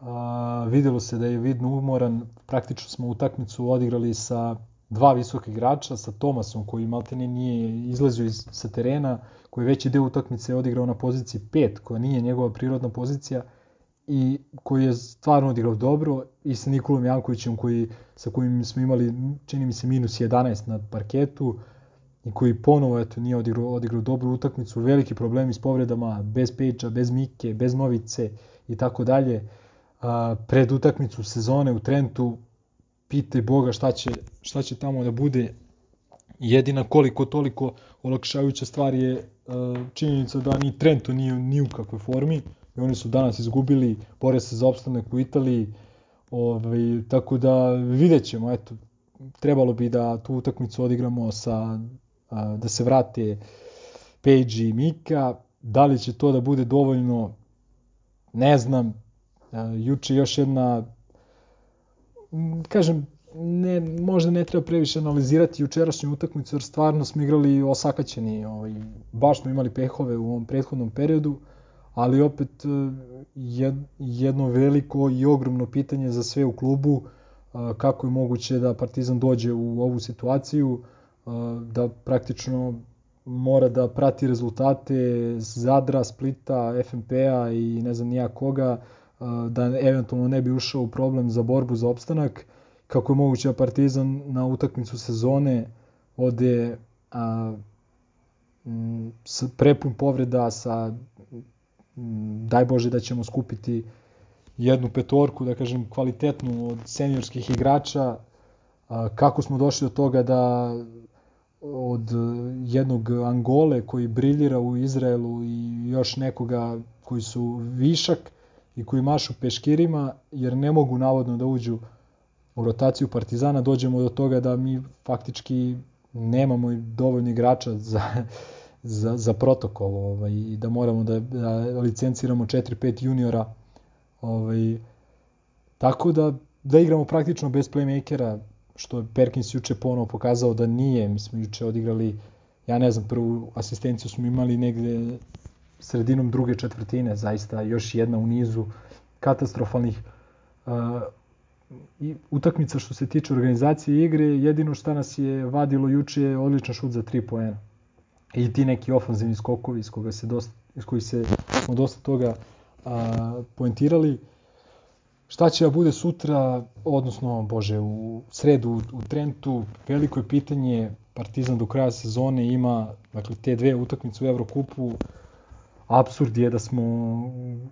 A, videlo se da je vidno umoran, praktično smo utakmicu odigrali sa dva visoka igrača, sa Tomasom koji maltene nije izlazio iz, sa terena, koji veći deo utakmice odigrao na poziciji 5, koja nije njegova prirodna pozicija, i koji je stvarno odigrao dobro i sa Nikolom Jankovićem koji, sa kojim smo imali čini mi se minus 11 na parketu i koji ponovo eto, nije odigrao, odigrao dobru utakmicu, veliki problemi s povredama, bez Pejča, bez Mike, bez Novice i tako dalje. Pred utakmicu sezone u Trentu pitaj Boga šta će, šta će tamo da bude. Jedina koliko toliko olakšavajuća stvar je činjenica da ni Trento nije ni u kakvoj formi i oni su danas izgubili, bore se za opstanak u Italiji, ovaj, tako da vidjet ćemo, eto, trebalo bi da tu utakmicu odigramo sa, da se vrate Page i Mika, da li će to da bude dovoljno, ne znam, juče još jedna, kažem, ne, možda ne treba previše analizirati jučerašnju utakmicu, jer stvarno smo igrali osakaćeni, ovaj, baš smo imali pehove u ovom prethodnom periodu, ali opet e, jedno veliko i ogromno pitanje za sve u klubu, e, kako je moguće da Partizan dođe u ovu situaciju, da praktično mora da prati rezultate Zadra, Splita, FNP-a i ne znam nija koga, da eventualno ne bi ušao u problem za borbu za opstanak, kako je moguće da Partizan na utakmicu sezone ode a, s prepun povreda sa daj Bože da ćemo skupiti jednu petorku, da kažem, kvalitetnu od seniorskih igrača, kako smo došli do toga da od jednog Angole koji briljira u Izraelu i još nekoga koji su višak i koji mašu peškirima, jer ne mogu navodno da uđu u rotaciju Partizana, dođemo do toga da mi faktički nemamo dovoljno igrača za, za, za protokol ovaj, i da moramo da, da licenciramo 4-5 juniora ovaj, tako da da igramo praktično bez playmakera što je Perkins juče ponovo pokazao da nije mi smo juče odigrali ja ne znam prvu asistenciju smo imali negde sredinom druge četvrtine zaista još jedna u nizu katastrofalnih uh, i utakmica što se tiče organizacije igre jedino šta nas je vadilo juče je odličan šut za 3 poena i ti neki ofanzivni skokovi iz, koga se dosta, iz kojih se, smo dosta toga a, poentirali. Šta će da bude sutra, odnosno, bože, u sredu u, Trentu, veliko je pitanje, Partizan do kraja sezone ima, dakle, te dve utakmice u Evrokupu, absurd je da smo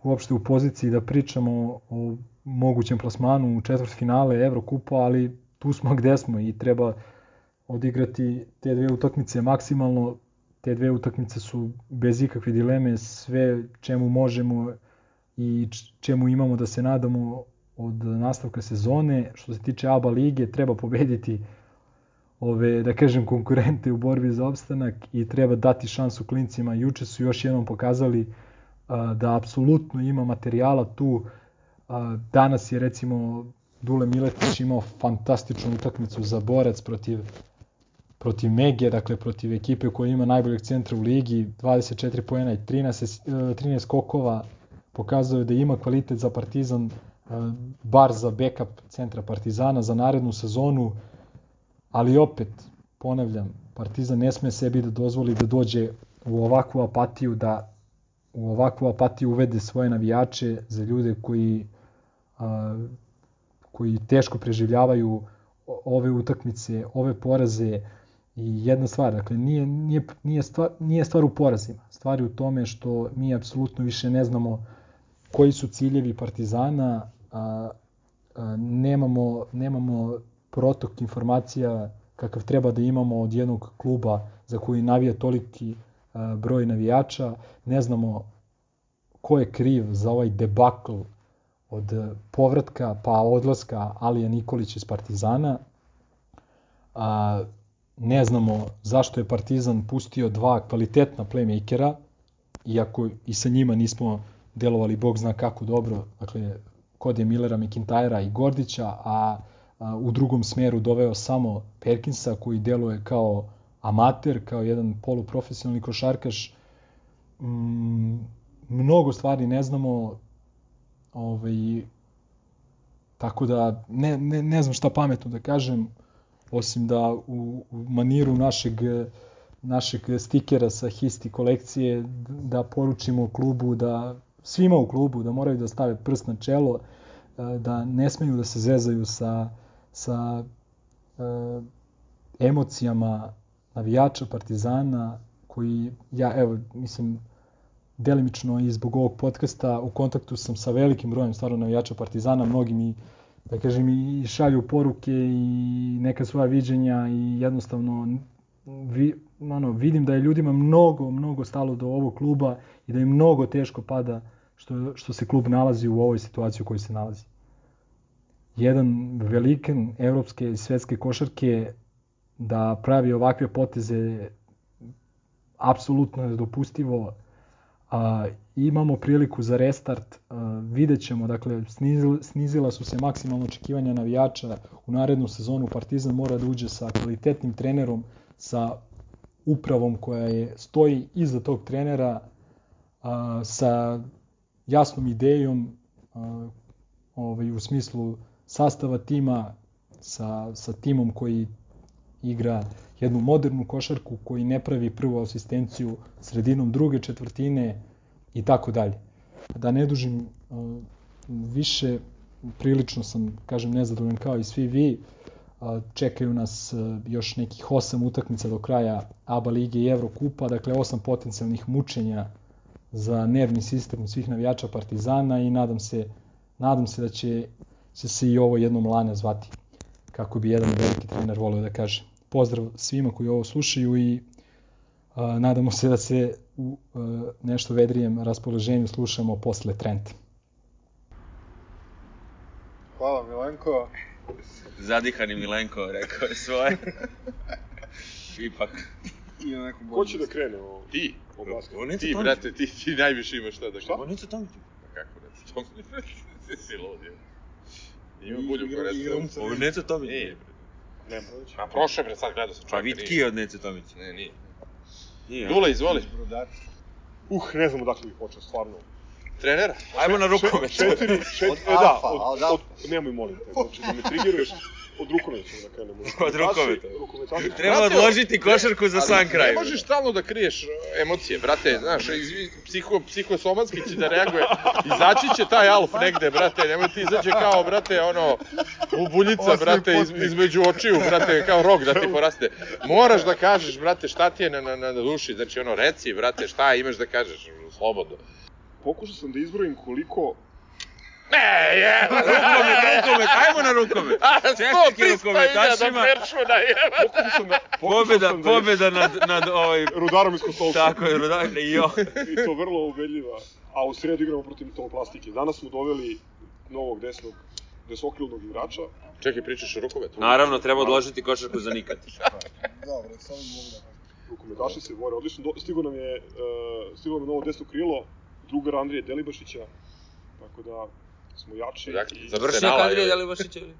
uopšte u poziciji da pričamo o mogućem plasmanu u četvrt finale Evrokupa, ali tu smo gde smo i treba odigrati te dve utakmice maksimalno. Te dve utakmice su bez ikakve dileme sve čemu možemo i čemu imamo da se nadamo od nastavka sezone. Što se tiče ABA lige, treba pobediti ove, da kažem, konkurente u borbi za opstanak i treba dati šansu klincima. Juče su još jednom pokazali a, da apsolutno ima materijala tu. A, danas je recimo Dule Miletić imao fantastičnu utakmicu za borac protiv protiv Mege, dakle protiv ekipe koja ima najboljeg centra u ligi, 24 poena i 13, 13 e, skokova, pokazuje da ima kvalitet za Partizan, e, bar za backup centra Partizana za narednu sezonu, ali opet, ponavljam, Partizan ne sme sebi da dozvoli da dođe u ovakvu apatiju, da u ovakvu apatiju uvede svoje navijače za ljude koji, a, koji teško preživljavaju ove utakmice, ove poraze, I jedna stvar, dakle, nije, nije, nije, stvar, nije stvar u porazima. Stvar je u tome što mi apsolutno više ne znamo koji su ciljevi Partizana, a, a, nemamo, nemamo protok informacija kakav treba da imamo od jednog kluba za koji navija toliki a, broj navijača, ne znamo ko je kriv za ovaj debakl od povratka pa odlaska Alija Nikolića iz Partizana. A, ne znamo zašto je Partizan pustio dva kvalitetna playmakera, iako i sa njima nismo delovali bog zna kako dobro, dakle, kod je Millera, McIntyra i Gordića, a, a u drugom smeru doveo samo Perkinsa koji deluje kao amater, kao jedan poluprofesionalni košarkaš. Mm, mnogo stvari ne znamo, ovaj, tako da ne, ne, ne znam šta pametno da kažem, osim da u, u maniru našeg našeg stikera sa histi kolekcije da poručimo klubu da svima u klubu da moraju da stave prst na čelo e, da ne smeju da se zezaju sa sa e, emocijama navijača Partizana koji ja evo mislim delimično i zbog ovog podcasta u kontaktu sam sa velikim brojem stvarno navijača Partizana, mnogi mi da kažem i šalju poruke i neka svoja viđenja i jednostavno vi, ono, vidim da je ljudima mnogo, mnogo stalo do ovog kluba i da im mnogo teško pada što, što se klub nalazi u ovoj situaciji u kojoj se nalazi. Jedan velikan evropske i svetske košarke da pravi ovakve poteze apsolutno je dopustivo a, imamo priliku za restart, a, vidjet ćemo, dakle, snizila, snizila su se maksimalno očekivanja navijača, u narednu sezonu Partizan mora da uđe sa kvalitetnim trenerom, sa upravom koja je stoji iza tog trenera, a, sa jasnom idejom ovaj, u smislu sastava tima, sa, sa timom koji igra jednu modernu košarku koji ne pravi prvu asistenciju sredinom druge četvrtine i tako dalje. Da ne dužim više, prilično sam, kažem, nezadovoljan kao i svi vi. Čekaju nas još nekih osam utakmica do kraja ABA lige i Evrokupa, dakle osam potencijalnih mučenja za nervni sistem svih navijača Partizana i nadam se, nadam se da će, će se i ovo jednom lane zvati, kako bi jedan veliki trener volio da kaže pozdrav svima koji ovo slušaju i a, nadamo se da se u a, nešto vedrijem raspoloženju slušamo posle Trenta. Hvala Milenko. Zadihani Milenko, rekao je svoje. Ipak. I na neku Ko će da krene o, Ti, o basketu? Ovo ti, brate, ti, ti najviše imaš šta da Šta? Ovo Nica Tomić. Pa kako da ti to Ti si lud, je. Ima bulju korecu. igralica. Ovo je Nica Tomić. Nije, bre. Nema. A prošle, bre, sad gledao sam Pa čovjeka. vitki od Nice Tomić. Ne, nije. Nije. Dule, izvoli. Uh, ne znam odakle bih počeo, stvarno. Trener? Ajmo na rukomet. Četiri, četiri, Od e, da, od, od od, nemoj molim te, znači da me triggeruješ, od rukometa da krenemo. Od rukometa. Rukometaši, Treba Brate, odložiti košarku za sam kraj. Ne možeš stalno da kriješ e, emocije, brate, znaš, iz, psiho, psihosomatski će da reaguje. Izaći će taj alf negde, brate, nemoj ti izađe kao, brate, ono, bubuljica, Osmi brate, iz, između očiju, brate, kao rog da ti poraste. Moraš da kažeš, brate, šta ti je na, na, na duši, znači, ono, reci, brate, šta imaš da kažeš, slobodno. Pokušao sam da izbrojim koliko Ne, je, Rukomet, rukomet, ajmo na rukomet. 100 rukometašima. da... Pobeda, sam da je- pobeda nad, nad ovaj... Rudarom iz Kostolca. Tako je, Rudak, i jo. I to vrlo ubedljiva. A u sredu igramo protiv Tomoplastike. Danas smo doveli novog desnog, desokrilnog igrača. Čekaj, pričaš o rukometu? Naravno, treba odložiti košarku za nikad. Dobro, samo mogu da. Rukometaši se bore odlično. Do, stigo nam je, uh, stigo nam je novo desno krilo, drugar Andrije Delibašića. Tako da smo jači. Dakle, i, za Završio Arsenala, Andrija je. Delibašić ili?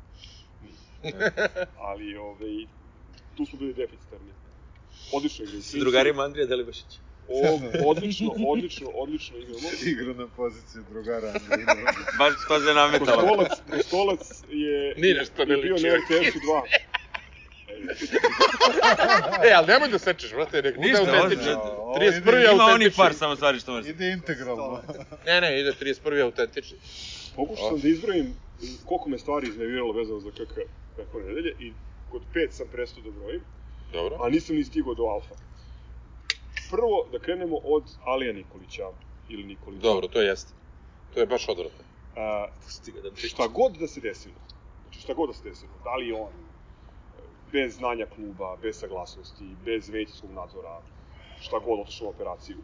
ali ovaj, tu smo bili deficitarni. Odlično igraju. Sa drugarima Andrija Delibašića. O, odlično, odlično, odlično igramo. Igra na poziciji drugara Andrina. Baš to se nametalo. Kostolac, Kostolac je, Ni nešto ne je bio na RTS-u 2. E, ali nemoj da sečeš, brate, nek bude autentičan. ovo- ovo 31. ide- Ima oni autentični. par samo stvari što može. Ide integralno. Ne, ne, ide 31. autentični. Pokušao sam da izbrojim koliko me stvari iznerviralo vezano za KK preko nedelje i kod pet sam prestao da brojim, Dobro. a nisam ni stigao do alfa. Prvo da krenemo od Alija Nikolića ili Nikolića. Dobro, to jeste. To je baš odvratno. A, da šta god da se desilo, znači šta god da se desilo, da li on bez znanja kluba, bez saglasnosti, bez medicinskog nadzora, šta god otišao u operaciju,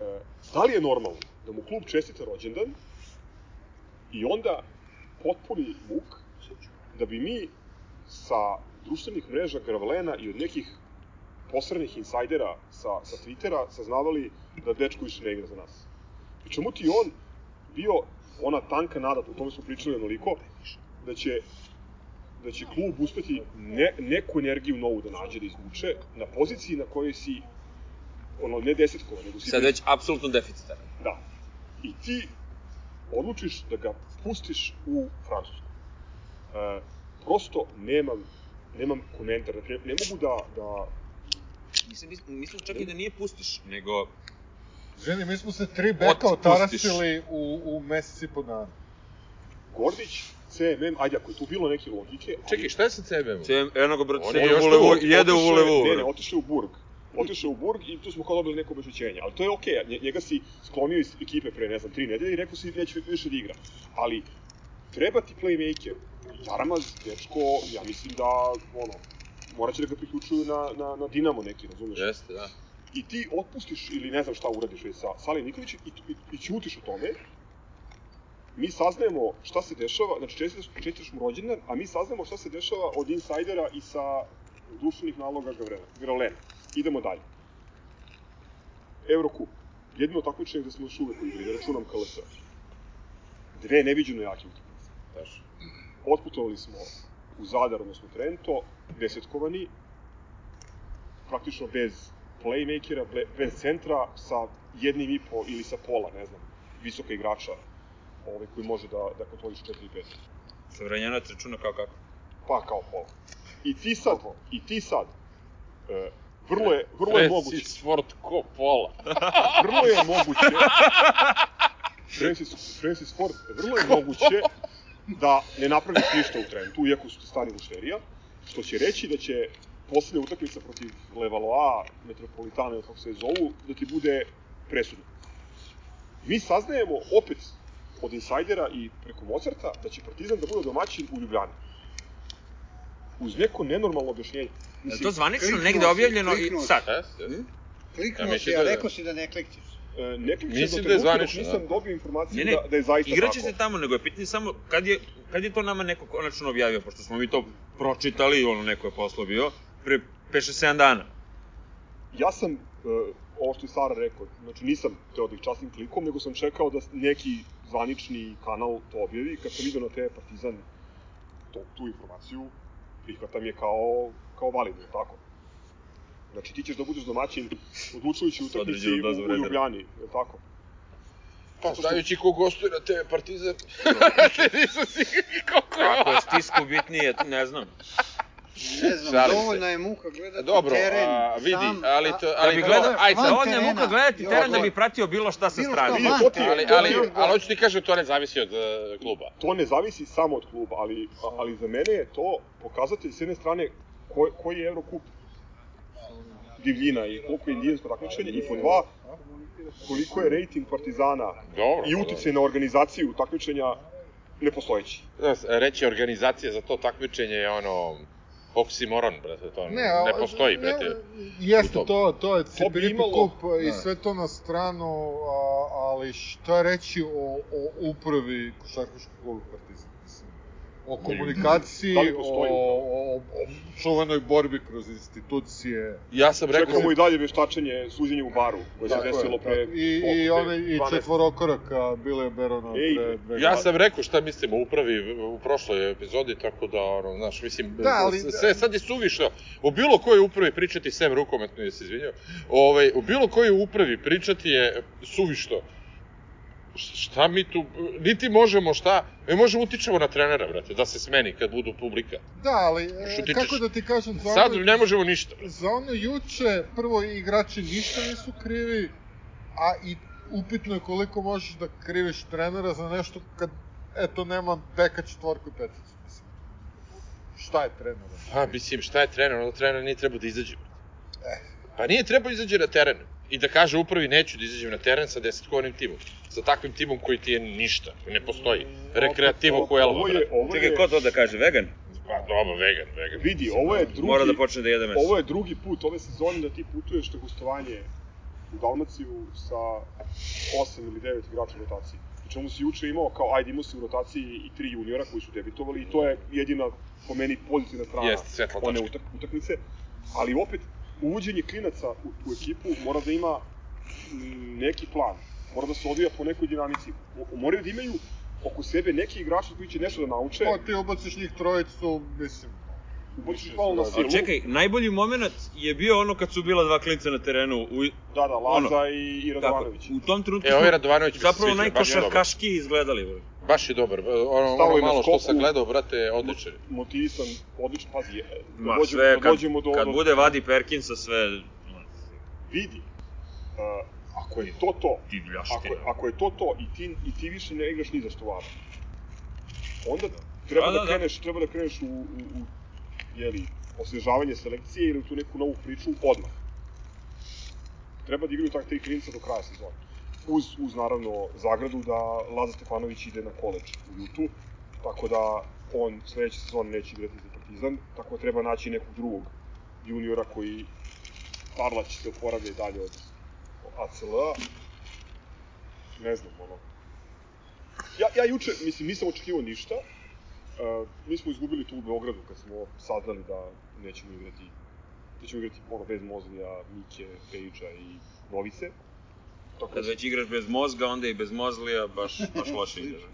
e, da li je normalno da mu klub čestita rođendan i onda potpuni muk da bi mi sa društvenih mreža Gravlena i od nekih posrednih insajdera sa, sa Twittera saznavali da dečko više ne igra za nas. I čemu ti on bio ona tanka nada, o tome smo pričali onoliko, da će da će klub uspeti ne, neku energiju novu da nađe, da izvuče, na poziciji na kojoj si, ono, ne desetkovan, nego si... Sad već apsolutno deficitaran. Da. I ti odlučiš da ga pustiš u Francusku. E, prosto nemam, nemam komentar. Dakle, ne mogu da, da Mislim, mislim čak i da nije pustiš, nego Ženi, mi smo se tri beka otarasili u, u mesec i po dana. Gordić, CMM, ajde, ako je tu bilo neke logike... ali- Čekaj, šta je sa CBM-om? Cem, enoga brate, On je u Vulevu, jede u Vulevu. Ne, ne, otišao je u Burg. Otišao u Burg i tu smo kao dobili neko obešećenje. Ali to je okej, okay. njega si sklonio iz ekipe pre, ne znam, tri nedelje i rekao si neće više da igra. Ali, treba ti playmaker. Jaramaz, dečko, ja mislim da, ono, morat će da ga priključuju na, na, na Dinamo neki, razumiješ? Jeste, da. I ti otpustiš ili ne znam šta uradiš već sa Salim Nikolić i, i, i ćutiš o tome, mi saznajemo šta se dešava, znači čestiš, čestiš mu rođendan, a mi saznajemo šta se dešava od insajdera i sa društvenih naloga Gavrela, Grolena. Idemo dalje. Eurocup. Jedino takmičenje gde smo još uvek u igri, da računam KLS. Dve neviđeno jake utakmice. Tačno. Otputovali smo u Zadar, odnosno Trento, desetkovani, praktično bez playmakera, bez centra, sa jednim i po ili sa pola, ne znam, visoka igrača ovaj, koji može da, da kontroliš 4 i 5. Savranjanac računa kao kako. Pa kao pola. I ti sad, i ti sad, e, vrlo je, vrlo je moguće, Francis Ford Coppola. vrlo je moguće, Francis, Francis Ford, vrlo je moguće da ne napraviš ništa u Trentu, iako su stari mušterija, što će reći da će poslednja utakmica protiv Levaloa, Metropolitana ili kako se zovu, da ti bude presudna. Mi saznajemo opet od insajdera i preko Mozarta da će Partizan da bude domaćin u Ljubljani. Uz neko nenormalno objašnjenje. Je to zvanično negde si, objavljeno i sad? Jeste. Kliknuo Ja si, mislim a da rekao si da ne klikćeš. E, ne klikće Mislim do da je zvanično, nisam da. dobio informaciju Ne, ne, da, da je zaista Igraće tako. se tamo, nego je pitanje samo kad je, kad je to nama neko konačno objavio, pošto smo mi to pročitali, ono neko je poslao bio, pre 5-7 dana. Ja sam, e, ovo što je Sara rekao, znači nisam teo da ih častim klikom, nego sam čekao da neki zvanični kanal to objavi. Kad sam vidio na TV Partizan to, tu informaciju, prihvatam je kao, kao validno, tako? Znači ti ćeš da budeš domaćin odlučujući utakmici u, u. Ljubljani, je li tako? Pa, znajući ko gostuje na TV Partizan, nisam sigurno koliko je Ako je stisku bitnije, ne znam. Ne znam, Šalim se. dovoljna je muka gledati Dobro, teren. a, vidi, sam, ali to- a ali bi to- gledao, aj Dovoljno je muka gledati Jo, teren da bi pratio bilo šta sa Bilo strane. van to ti. Ali, ali, je- ali hoću ti kažem, to ne zavisi od uh, kluba. to ne zavisi samo od kluba, ali, ali za mene je to pokazatelj s jedne strane ko, koji je Eurocup divljina i koliko je indijansko takmičenje i po dva koliko je rating Partizana Dobro. i uticaj na organizaciju takmičenja nepostojeći. Reći organizacija za to takmičenje je ono oksimoron, brate, to ne, a- ne postoji, ne, brate. Jeste u tom. to, to je Cipiripi kup i Da. sve to na stranu, a, ali šta reći o, o upravi košarkaškog kluba Partizan? O komunikaciji, Da li postoji o, o, o čuvanoj borbi kroz institucije. Ja sam rekao... Čekamo i dalje veštačenje suđenja u baru koje se desilo pre... I, i, pre one, i 12. četvorokoraka Bile Berona Ej, pre dve Ja sam rekao šta mislim o upravi u prošloj epizodi, tako da, ono, znaš, mislim, Da, ali- sve, sad je suvišno. O bilo kojoj upravi pričati, sem rukometno je se izvinjao, ovaj, o bilo kojoj upravi pričati je suvišno. Šta mi tu, niti možemo šta, mi možemo utičemo na trenera, brate, da se smeni kad budu publika. Da, ali e, kako da ti kažem, za Sad ono, ne možemo ništa. brate. za ono juče, prvo igrači ništa nisu krivi, a i upitno je koliko možeš da kriviš trenera za nešto kad, eto, nema beka četvorku i peticu, mislim. Šta je trener? Pa, mislim, šta je trener? Ono trener nije trebao da izađe. brate. Pa nije trebao izađe na teren i da kaže upravi neću da izađem na teren sa desetkovanim timom. Sa takvim timom koji ti je ništa, koji ne postoji. Rekreativo ko Elva, Ovo je, brate. Čekaj, je, ko to da kaže, vegan? Pa dobro, vegan, vegan. vidi, ovo je drugi... Mora da počne da jede meso. Ovo je drugi put ove sezone da ti putuješ na gostovanje u Dalmaciju sa 8 ili 9 igrača u rotaciji. Pri čemu si juče imao kao, ajde imao si u rotaciji i tri juniora koji su debitovali i to je jedina po meni pozitivna strana Jeste, svetla one tačka. utak, utakmice. Ali opet, uvođenje klinaca u, u ekipu mora da ima mm, neki plan. Mora da se odvija po nekoj dinamici. O- Moraju da imaju oko sebe neki igrači koji će nešto da nauče. Pa ti ubaciš njih trojicu, mislim, ubodiš faul na silu. Čekaj, najbolji moment je bio ono kad su bila dva klinca na terenu. U, Da, da, Laza ono, i, i tako, Radovanović. u tom trenutku E, ovaj Radovanović zapravo sviđa, baš je dobar. najkošarkaški izgledali. bre. Baš je dobar. Ono, Stalo ono je malo što sam gledao, brate, odličan. Motivisan, odlično, pazi, e, da Ma, dođemo, sve, da kad, dođemo do... kad bude Vadi Perkinsa, sve... Vidi, uh, ako je to to, Divljaština. ako, ako je to to i ti, i ti više ne igraš ni za što onda treba Da, da, da, da. kreneš, treba da kreneš u, u, u jeli, osvežavanje selekcije ili u tu neku novu priču odmah. Treba da igraju tak tri klinca do kraja sezone. Uz, uz naravno zagradu da Laza Stefanović ide na koleđ u Jutu, tako da on sledeće sezone neće igrati za Partizan, tako da treba naći nekog drugog juniora koji Parlać se oporavlja i dalje od ACL-a. Ne znam, ono. Ja, ja juče, mislim, nisam očekivao ništa. Uh, mi smo izgubili tu u Beogradu kad smo saznali da nećemo igrati da ćemo igrati ono bez Mozlija, Mike, Pejića i Novice. Tako Kad već igraš bez mozga, onda i bez mozlija, baš, baš loše igraš.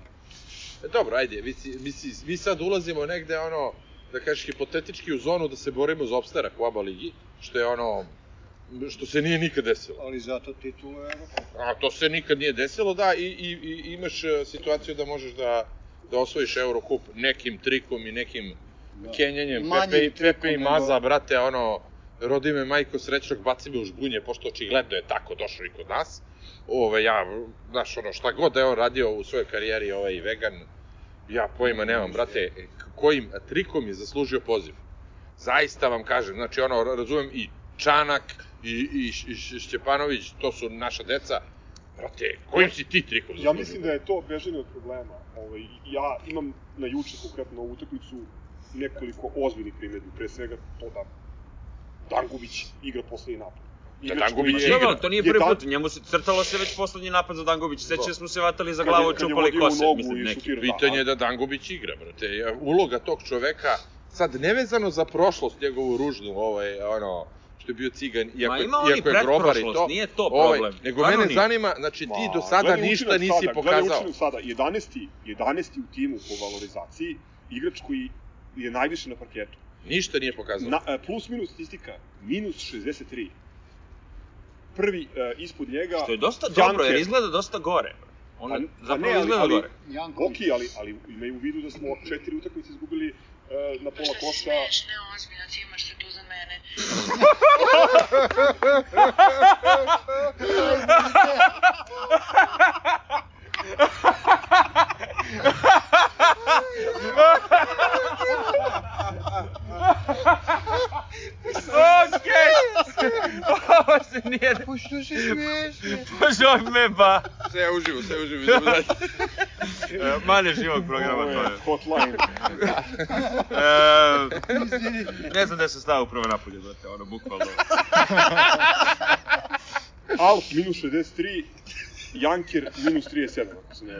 E, dobro, ajde, mi, si- mi, si- mi sad ulazimo negde, ono, da kažeš, hipotetički u zonu da se borimo za opstarak u ABA ligi, što je ono, što se nije nikad desilo. Ali zato titulu je A to se nikad nije desilo, da, i, i, i imaš e, situaciju da možeš da, da osvojiš Eurocup nekim trikom i nekim da. kenjanjem, Manjim Pepe, i- Pepe i Maza, nego- brate, ono, rodi me majko srećnog, baci me u žbunje, pošto očigledno je tako došao i kod nas. Ove, ja, znaš, ono, šta god da je on radio u svojoj karijeri, ovaj, vegan, ja pojma nemam, brate, k- kojim trikom je zaslužio poziv. Zaista vam kažem, znači, ono, razumem i Čanak i, i, i Šćepanović, to su naša deca, brate, kojim si ti trikom zaslužio? Ja mislim da je to bežanje od problema. Ovaj, ja imam na juče konkretno na ovu utakmicu nekoliko ozbiljnih primedbi. Pre svega to da Dangubić igra poslednji napad. Igrač Dangubić igra. To nije je prvi put, njemu se crtalo se već poslednji napad za Dangović. Sećamo smo se vatali za glavu, čupali kose, mislim, neki. Pitanje je da. da Dangubić igra, brate. Ja, Uloga tog čoveka, sad nevezano za prošlost njegovu ružnu, ovaj, ono, što je bio cigan, iako, Ma je- ima iako je grobar i to. nije to ovaj, problem. nego Stvarno mene nije. zanima, znači ti Ma, do sada gledaj ništa nisi sada, pokazao. Gledaj sada, 11. 11. u timu po valorizaciji, igrač koji je najviše na parketu. Ništa nije pokazao. Na, e, plus minus statistika, minus 63. Prvi e, ispod njega... Što je dosta Janker. dobro, jer izgleda dosta gore. On Pa- pa zapravo ne, ali- izgleda ali- gore. Ok, ali, ali imaju u vidu da smo četiri utakmice izgubili na pola koša. smeješ, ne ozbiljno, ti imaš se tu za mene. Ovo se nije... Pa što se smiješ? Bože me ba! Sve uživo, sve uživo, idemo dalje. E, Mane živog programa to je. hotline. E, ne znam gde sam stao upravo napolje, brate, ono, bukvalno. Alp minus 63, Janker minus 37, ako se ne.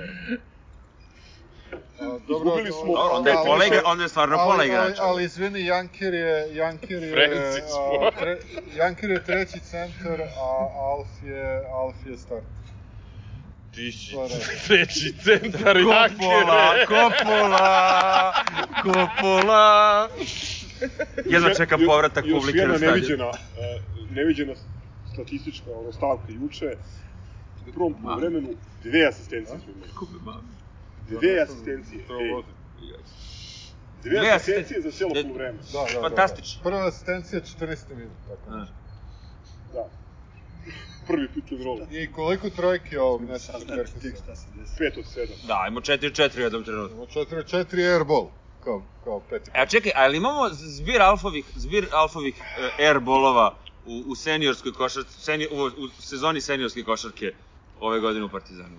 A, Izgubili smo- Dobro, onda je pola igra, onda je stvarno pola ali, ali, igrača. ali izvini, Janker je, Janker je, Francis a, tre, Janker je treći centar, a Alf je, Alf je start. Ti si To je red. treći centar Kopola, Jakere. Kopola, Kopola. Jedva čekam Još- povratak još publike jedna na stadion. neviđena, e, neviđena statistička ono, stavka juče. U prvom vremenu dve asistencije smo imali. Dve asistencije. ej. Dve asistencije za celo asistencije. polovreme. Da, da, Fantastično. Da, da. Prva asistencija 14. minut, tako nešto. Da. Prvi pick and roll. I koliko trojke ovog Nesa Perkisa? Pet od sedam. Da, imamo 4-4 u jednom trenutku. Imamo 4-4 airball, kao, kao peti. A čekaj, ali imamo zbir alfovih, zbir alfovih uh, airbolova u, u seniorskoj košarci, senior, u, u sezoni seniorske košarke ove godine u Partizanu.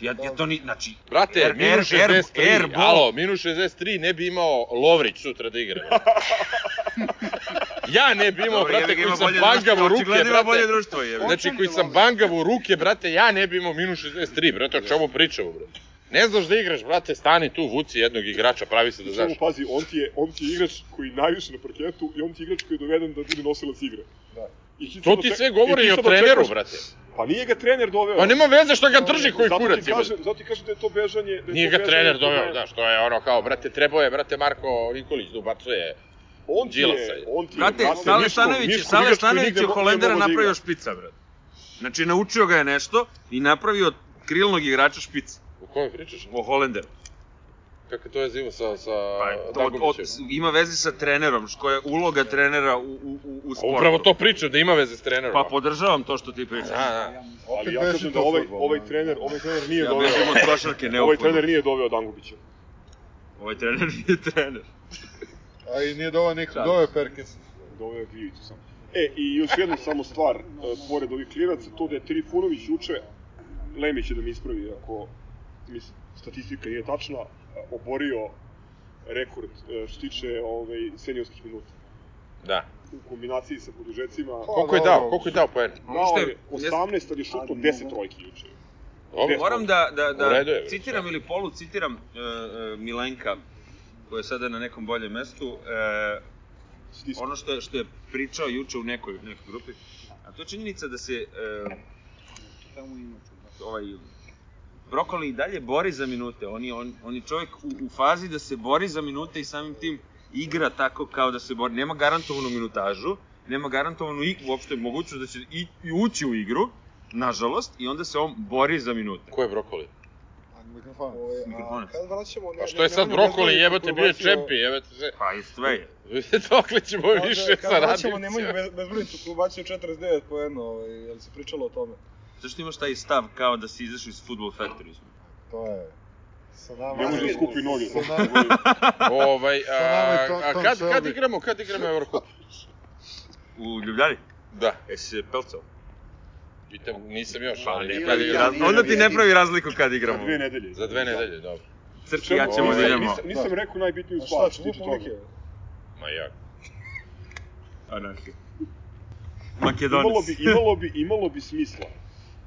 Ja, ja to ni, znači... Brate, air- minus air- air- 63, airball. alo, minus 63 ne bi imao Lovrić sutra da igra. ja ne bi imao, Dobro, brate, koji sam bangav u ruke, ima bolje brate. društvo, jebi. Znači, koji sam bangav u ruke, brate, ja ne bi imao minus 63, brate, o čemu pričamo, brate? Ne znaš da igraš, brate, stani tu, vuci jednog igrača, pravi se da znaš. Samo pazi, on ti je, on ti je igrač koji je najviše na parketu i on ti je igrač koji je doveden da bude nosilac igre. Da. I To ti sve govori i o treneru, brate. Pa nije ga trener doveo. Pa nema veze što ga drži koji zato kurac ti kažem, zato ti kažem da je to bežanje... Da je Nije to ga bežanje trener doveo, problema. znaš, to je ono kao, brate, trebao je, brate, Marko Nikolić da ubacuje On ti je, on ti je, Brate, brate, Sale Stanović, Sale Stanović je Holendera da napravio špica, brate. Znači, naučio ga je nešto i napravio krilnog igrača špica. O kome pričaš? O Holenderu. Kako to je zivo sa, sa Pa, to, od, od, ima veze sa trenerom, što je uloga trenera u, u, u, u A sportu. Upravo to pričam, da ima veze s trenerom. Pa podržavam to što ti pričaš. Da, da. Ali ja beži kažem da ovaj, ovaj da. trener, ovaj trener nije Ja doveo... bežim od košarke, ne Ovaj trener nije doveo Dangubića. Ovaj trener nije trener. A i nije doveo nikog, Sad. doveo Perkins. Doveo je Gljivicu sam. E, i još jedna samo stvar, e, pored ovih klinaca, to da je Trifunović juče, Lemić je da mi ispravi, ako mislim, statistika nije tačna, oborio rekord e, što se tiče ovaj, seniorskih minuta. Da. U kombinaciji sa produžecima, Koliko je dao? Koliko je dao poen? dao je je- 18, ali je šutno 10 trojki juče. Dobro. Moram da, da, je, da bre, citiram ili polu citiram uh, uh, Milenka, koji je sada na nekom boljem mestu, uh, ono što je, što je pričao juče u nekoj, nekoj grupi, a to je činjenica da se uh, ovaj, Brokoli i dalje bori za minute. On je, on, on je čovjek u, u fazi da se bori za minute i samim tim igra tako kao da se bori. Nema garantovanu minutažu, nema garantovanu i uopšte mogućnost da će i, i ući u igru, nažalost, i onda se on bori za minute. Ko je brokoli? Mikrofon. A kad vraćamo... Ne, Pa što je sad ne- brokoli, jebote, koji bio je čempi, jebote se. Pa i sve je. Dokle ćemo više kad sa vraćamo Nemanju radnicima? bez, bezbrojnicu koji bacio 49 poena, ovaj, jel se pričalo o tome? Zašto imaš taj stav kao da si izašao iz Football Factory? To je. Sa nama Ne može da skupi noge. Sa nama, Ovaj, a, a kad, kad igramo, kad igramo Eurocup? U Ljubljani? Da, Jesi se pelcao? pitam, nisam još, Pa ali ne kad pravi igramo? raz... Onda ti ne pravi razliku kad Za igramo. dve nedelje. Za dve nedelje, dobro. Crki, ja ćemo da Nisam- idemo. Nisam, nisam rekao najbitniju stvar što tiče toga. Ma jak. Anarhija. Imalo Makedonis. bi, imalo bi, imalo bi smisla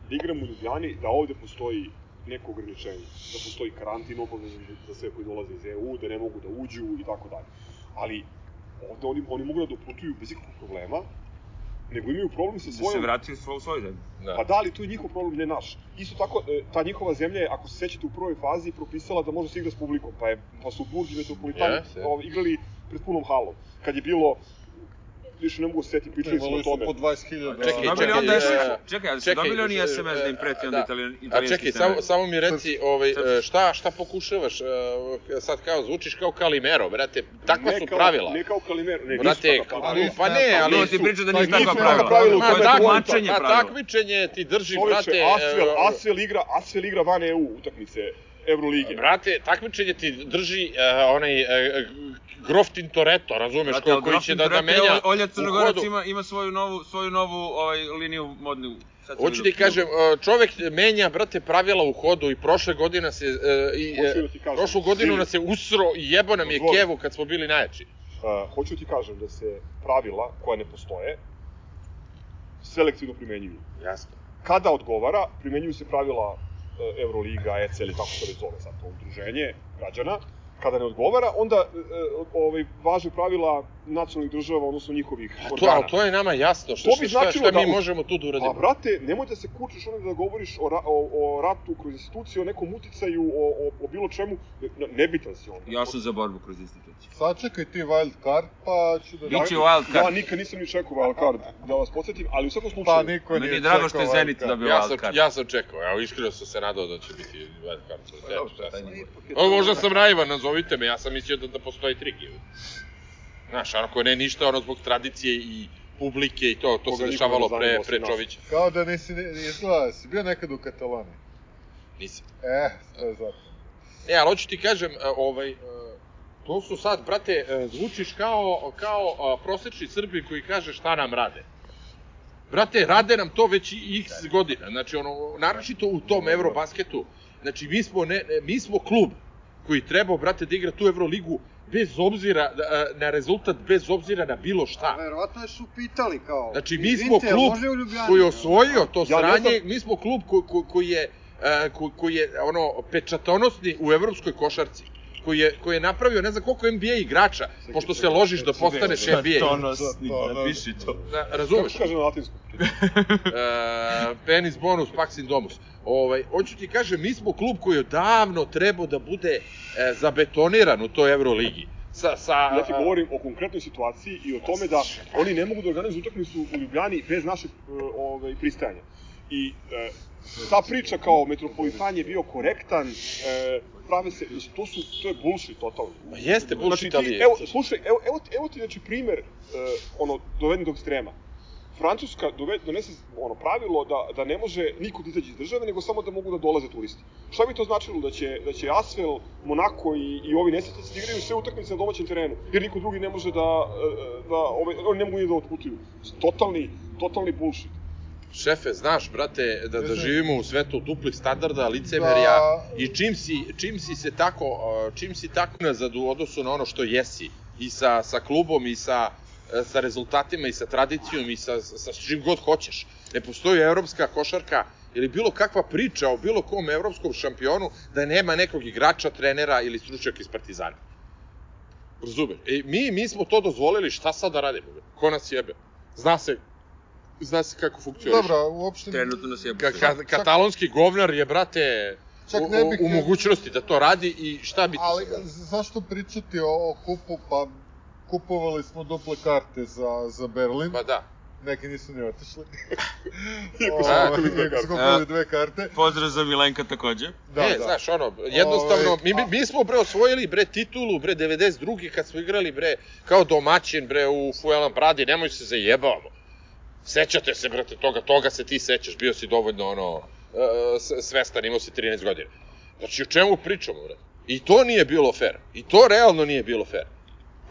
da igramo u Ljubljani, da ovde postoji neko ograničenje, da postoji karantin obavezan za sve koji dolaze iz EU, da ne mogu da uđu i tako dalje. Ali ovde oni, oni mogu da doputuju bez ikakvog problema, nego imaju problem sa Da se svojom... vrati u svoj, svoj zemlju. Da. Pa da, ali to je njihov problem, ne naš. Isto tako, e, ta njihova zemlja je, ako se sećate u prvoj fazi, propisala da može se igra s publikom, pa, je, pa su Burgi Metropolitani Jeste. ovaj, igrali pred punom halom. Kad je bilo, više ne mogu se setiti, pričali smo o tome. po 20.000. Čekaj, Dobili čekaj, onda e, SMS, čekaj, ali su čekaj, dobili oni e, SMS da im preti onda da. italijan, A italijanski čekaj, samo, samo mi reci, ovaj, e, šta, šta pokušavaš, e, sad kao, zvučiš kao Kalimero, brate, takva su pravila. Ne kao Kalimero, ne, Brate, nisu takva pravila. pa ne, ali su... ti priča da nisu je takva pravila. Ma, tome tak, poenta. mačenje A pravila. takmičenje ti drži, brate... Asvel, e, Asvel igra, Asvel igra van EU utakmice Evrolige. Brate, takmičenje ti drži uh, onaj uh, Grof Tintoretto, razumeš, Brate, ko, koji će da, da menja Ol- Olja Crnogorac ima, ima svoju novu, svoju novu ovaj, liniju modnu. Hoću ti kažem, uh, čovek menja, brate, pravila u hodu i prošle godine se... Uh, i, Hoću da kažem, prošlu godinu nas je usro i jebo nam je kevu kad smo bili najjači. Uh, hoću ti kažem da se pravila koja ne postoje selektivno primenjuju. Jasno. Kada odgovara, primenjuju se pravila uh, Euroliga, ECE ili kako se već zove sad to udruženje građana. Kada ne odgovara, onda uh, ovaj, važe pravila nacionalnih država, odnosno njihovih A to, organa. ali to je nama jasno, što, To bi šta, šta, šta mi da možemo tu da uradimo. Pa, brate, nemoj da se kučiš onda da govoriš o, ra, o, o ratu kroz instituciju, o nekom uticaju, o, o, o bilo čemu. Ne, nebitan si onda. Ja sam za borbu kroz instituciju. Sačekaj ti wild card, pa ću da... Biće wild Ja card. nikad nisam ni čekao wild card, da vas podsjetim, ali u svakom Pa slučaju... niko Meni nije je drago što je Zenit wild card. dobio Ja wild sam, card. ja sam čekao, ja iskreno sam se nadao da će biti wild card. Pa njegov? O, možda sam naivan, nazovite me, ja sam mislio da, da postoji trik. ili. Znaš, onako ne ništa, ono zbog tradicije i publike i to, to Koga se dešavalo pre, pre. Čovića. Kao da nisi, ni- izgleda, si bio nekad u Kataloniji. Nisam. E, to je zato. E, ali hoću ti kažem, e, ovaj, e, to su sad, brate, e, zvučiš kao, kao prosečni Srbi koji kaže šta nam rade. Brate, rade nam to već i x godina, znači ono, naročito u tom Eurobasketu, znači mi smo, ne, mi smo klub koji treba, brate, da igra tu Euroligu bez obzira e, na rezultat, bez obzira na bilo šta. Verovatno su pitali kao... Znači, mi smo "Izvinite, jel klub može u Ljubljani?" koji je osvojio to Ja sranje, znam- mi smo klub ko, ko, koji je, e, ko, koji je ono, pečatonosni u evropskoj košarci koji je, koji je napravio ne znam koliko NBA igrača, pošto se ložiš da postaneš NBA. Tonosni, napiši to. Da, Kako razumeš? se kaže na latinskom? e, penis bonus, pax in domus. Ovaj, hoću ti kažem, mi smo klub koji je davno trebao da bude e, zabetoniran u toj Euroligi. sa, sa... Ja ti govorim o konkretnoj situaciji i o tome da oni ne mogu da organizuju utakmicu u Ljubljani bez našeg e, ovaj, pristajanja. I e, ta priča kao Metropolitan je bio korektan, e, prave se, mislim, to su, to je bullshit totalno. Ma jeste bullshit, znači, ti, ali je. Evo, slušaj, evo, evo, evo ti, znači, primer, e, ono, doveden do ekstrema. Francuska dove, donese ono pravilo da, da ne može niko da izađe iz države, nego samo da mogu da dolaze turisti. Šta bi to značilo? Da će, da će Asvel, Monako i, i ovi nesretnici da igraju sve utakmice na domaćem terenu, jer niko drugi ne može da, e, da ove, oni ne mogu da otputuju. Totalni, totalni bullshit. Šefe, znaš, brate, da, da živimo u svetu duplih standarda, licemerja Da. i čim si, čim si se tako, čim si tako nazad u odnosu na ono što jesi i sa, sa klubom i sa, e, sa rezultatima i sa tradicijom i sa, sa čim god hoćeš. Ne postoji evropska košarka ili bilo kakva priča o bilo kom evropskom šampionu da nema nekog igrača, trenera ili stručnjaka iz Partizana. Razumeš? E, mi, mi smo to dozvolili, šta sad da radimo? Ko nas jebe? Zna se, zna se kako funkcioniše. Dobro, uopšte... Trenutno nas je... Ka, ka, katalonski govnar je, brate, Čak u, ne bih- u, u mogućnosti da to radi i šta bi Ali, zašto pričati o, o kupu, pa kupovali smo duple karte za, za Berlin. Pa da. Neki nisu ni otišli. Iako Ovaj, kupili dve karte. kupili dve karte. Pozdrav za Milenka takođe. Da, e, da. znaš, ono, jednostavno, Ovaj, mi, mi, mi smo, bre, osvojili, bre, titulu, bre, 92. kad smo igrali, bre, kao domaćin, bre, u Fuelan Pradi, nemoj se zajebavamo. Sećate se, brate, toga, toga se ti sećaš, bio si dovoljno, ono, e, svestan, imao si 13 godina. Znači, o čemu pričamo, bre? I to nije bilo fair. I to realno nije bilo fair.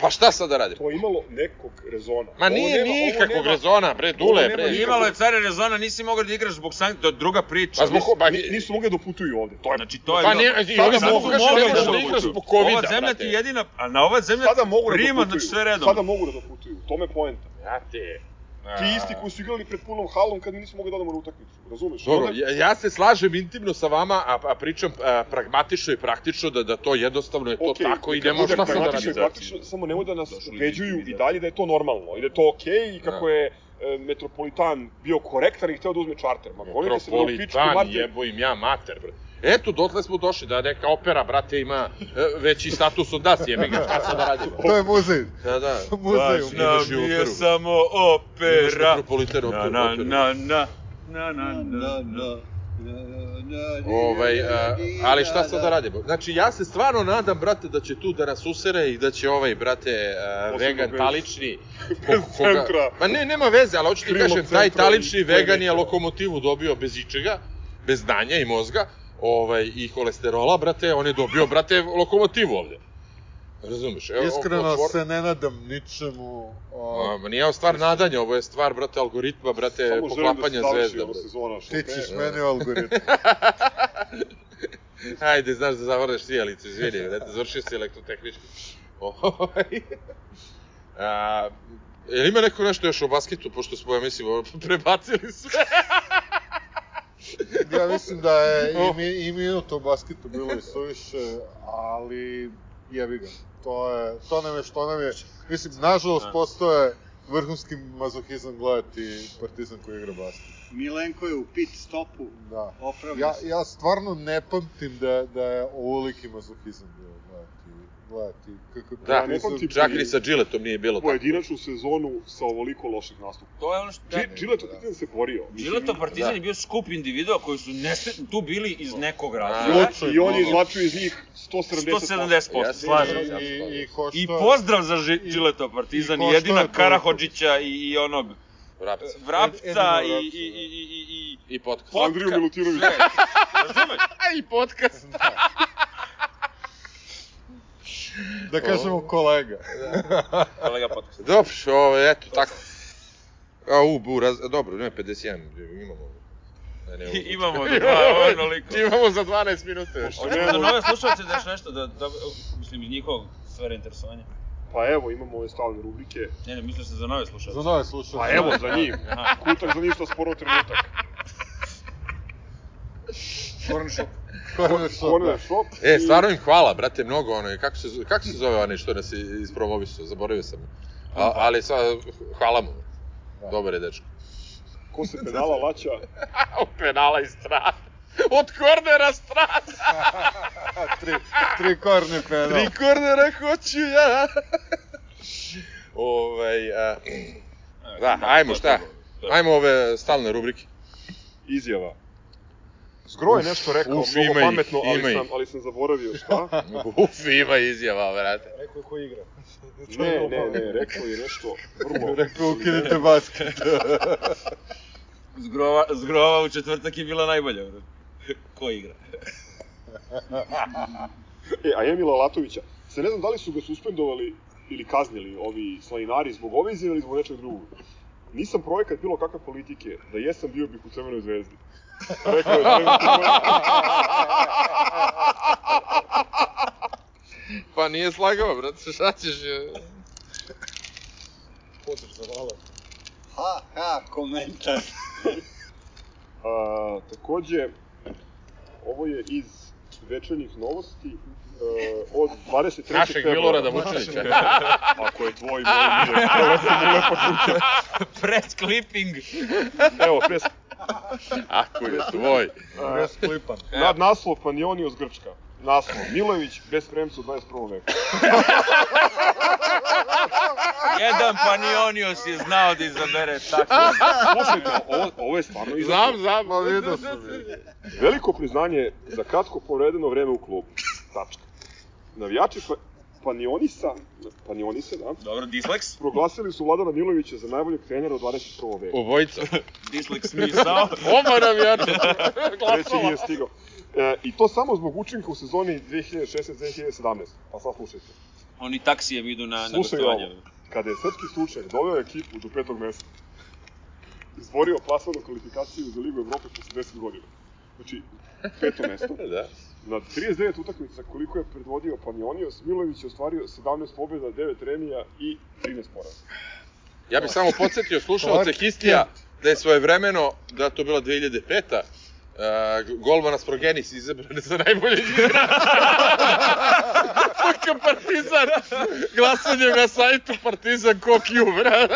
Pa šta sad da radimo? To je imalo nekog rezona. Ma Ovo nije nema- nikakvog nema- rezona, bre, Dule, nema bre. nikakvog- Imalo je care rezona, nisi mogao da igraš zbog sankcija, druga priča. Pa zbog, ko- pa, Ni- Nisu mogli da doputuju ovde. To je, Znači, to je... Pa ne, i Sada sad mogu, mogu možeš da da igraš zbog covida, Ova zemlja brate. ti jedina, a na ova zemlja sada mogu da prima, znači sve redom. Sada mogu da doputuju. To me poenta. Brate. Ti isti koji su igrali pred punom halom kad mi nismo mogli da odemo na utakmicu. Razumeš? Dobro, onda- ja, ja se slažem intimno sa vama, a, a pričam a, pragmatično i praktično da, da to jednostavno je to Okej, tako i šta sad da pragmatično i praktično, samo nemoj da nas ubeđuju i dalje da je to normalno i da je to okej i kako Da. je e, Metropolitan bio korektan i hteo da uzme čarter. Ma se da u pičku Metropolitan, mater. jebo im ja mater, bre. Eto, dotle smo došli, da neka opera, brate, ima e, veći status od nas, jebe ga, šta sad da radimo? To je muzej. Da, da. Muzej. Baš, nam imaš je samo Imaš opera. Metropolitan Na, operu. na, na, na, na, na, na, na. Ovaj, a, ali šta sad da radimo? Znači, ja se stvarno nadam, brate, da će tu da nas usere i da će ovaj, brate, a, vegan bez- talični... bez centra. Pa ne, nema veze, ali hoću ti kažem, taj talični vegan je lokomotivu dobio bez ičega, bez znanja i mozga, ovaj, i holesterola, brate, on je dobio, brate, lokomotivu ovde. Razumeš? Evo, Iskreno otvor- se ne nadam ničemu. a, A, nije ovo stvar nadanja, ovo je stvar, brate, algoritma, brate, Samo želim da se poklapanja završi zvezda. brate. sezona što Ti ćeš meni u algoritam. Ajde, znaš da zavrneš sijalicu, izvini, da te završio si elektrotehnički. Ovaj. A, jel ima neko nešto još o basketu, pošto smo, ja mislim, prebacili sve? Ja mislim da je i, mi, i minut u basketu bilo i suviše, ali jebi ga. To, je, to nam je što nam je. Mislim, nažalost, postoje vrhunski mazohizam gledati Partizan koji igra basket. Milenko je u pit stopu, Da. opravda Ja, ja stvarno ne pamtim da, da je ovoliki mazohizam bio gledati, gledati kako Da, ne pamtim čak i- ni sa Giletom nije bilo tako. Pojedinačnu sezonu sa ovoliko loših nastupa. To je ono što... Dži- Gileto Partizan se borio. Gileto Partizan da. je bio skup individua koji su nesretno tu bili iz nekog I razloga. on, I on je izlačio iz njih 170%. 170%, Ja slažem se-. I, i ko što... I pozdrav za Gileto Partizan, i i jedina Karahodžića i, i onog. Vrapca Edina Vrapca, i, da. i, i, i, i, i I podcast. Andriju Milutinović. Razumeš? I podcast. Da kažemo kolega. Kolega podcast. Dobro, ovo, eto, tako. A, u, bu, raz, dobro, ne, 51, imamo. Ne, ne, Imamo za dva, onoliko. Imamo za 12 minuta još. Hoćemo za nove slušalce da još nešto, da, da, mislim, iz njihovog sfere interesovanja. Pa evo, imamo ove stalne rubrike. Ne, ne, mislim se za nove slušalce. Za nove slušalce. Pa evo, za njih. Kutak za ništa sporo trenutak. Corner shop. Corner shop, Corner da. E, i- stvarno im hvala, brate, mnogo ono, kako se, kako se zove onaj što nas ispromovisao, zaboravio sam. A, ali sad, hvala mu. Dobar je dečko. Ko se pedala laća. U penala i strana. Od kornera strada. tri, tri korne penal. Tri kornera hoću ja. Ovaj, a, da, ajmo šta? Ajmo ove stalne rubrike. Izjava. Zgro je nešto rekao uf, mnogo ima ih, pametno, ali ima ih. sam, ali sam zaboravio šta. Uf, ima izjava, brate. Rekao je ko igra. Ne, ne, ne, rekao je nešto vrlo... Rekao ukinite basket. Zgrova, zgrova u četvrtak je bila najbolja. bro. Ko igra? E, a Emila Latovića, se ne znam da li su ga suspendovali ili kaznili ovi slaninari zbog ove izjave ili zbog nečeg drugog. Nisam projekat bilo kakve politike, da jesam bio bih u Crvenoj zvezdi. Rekao je trenutno Pa nije slagao, brate, šta ćeš... Potrč za vala. Ha, ha, komentar. A, takođe, ovo je iz večernjih novosti uh, od 23. Našeg februara. Milorada Vučinića. Ako je tvoj, moj nije. Lepo mu lepo čuće. Press clipping. Ako je tvoj. Bez klipan. nad naslov Panionios Grčka. Naslov, Milojević bez premca u 21. veku. Jedan Panionios je znao da izabere tako. Slušajte, ovo, ovo je stvarno izašlo. Znam, znam. Ma vidio sam. Veliko priznanje za kratko provedeno vreme u klubu. Tačka. Navijači pa, Panionisa, Panionisa, da, Dobro, disleks. proglasili su Vladana Milovića za najboljeg trenera u 21. veku. Obojica. Disleks misao. Oba navijača. Treći nije stigao. E, I to samo zbog učinka u sezoni 2016-2017. Pa sad slušajte. Oni taksijem idu na, na Slušaj gostovanje. ovo. Kada je srpski stručnjak doveo ekipu do petog mesta, izborio plasmanu kvalifikaciju za Ligu Evrope posle 10 godina. Znači, peto mesto. Da. Na 39 utakmica koliko je predvodio Panionios, Milović je ostvario 17 pobjeda, 9 remija i 13 poraza. Ja bih samo podsjetio slušalce Histija da je svojevremeno, da to bila 2005 Uh, golmana Sprogenis izabran za najbolje igrača. FK Partizan. Glasanjem na sajtu Partizan Kokju, brate.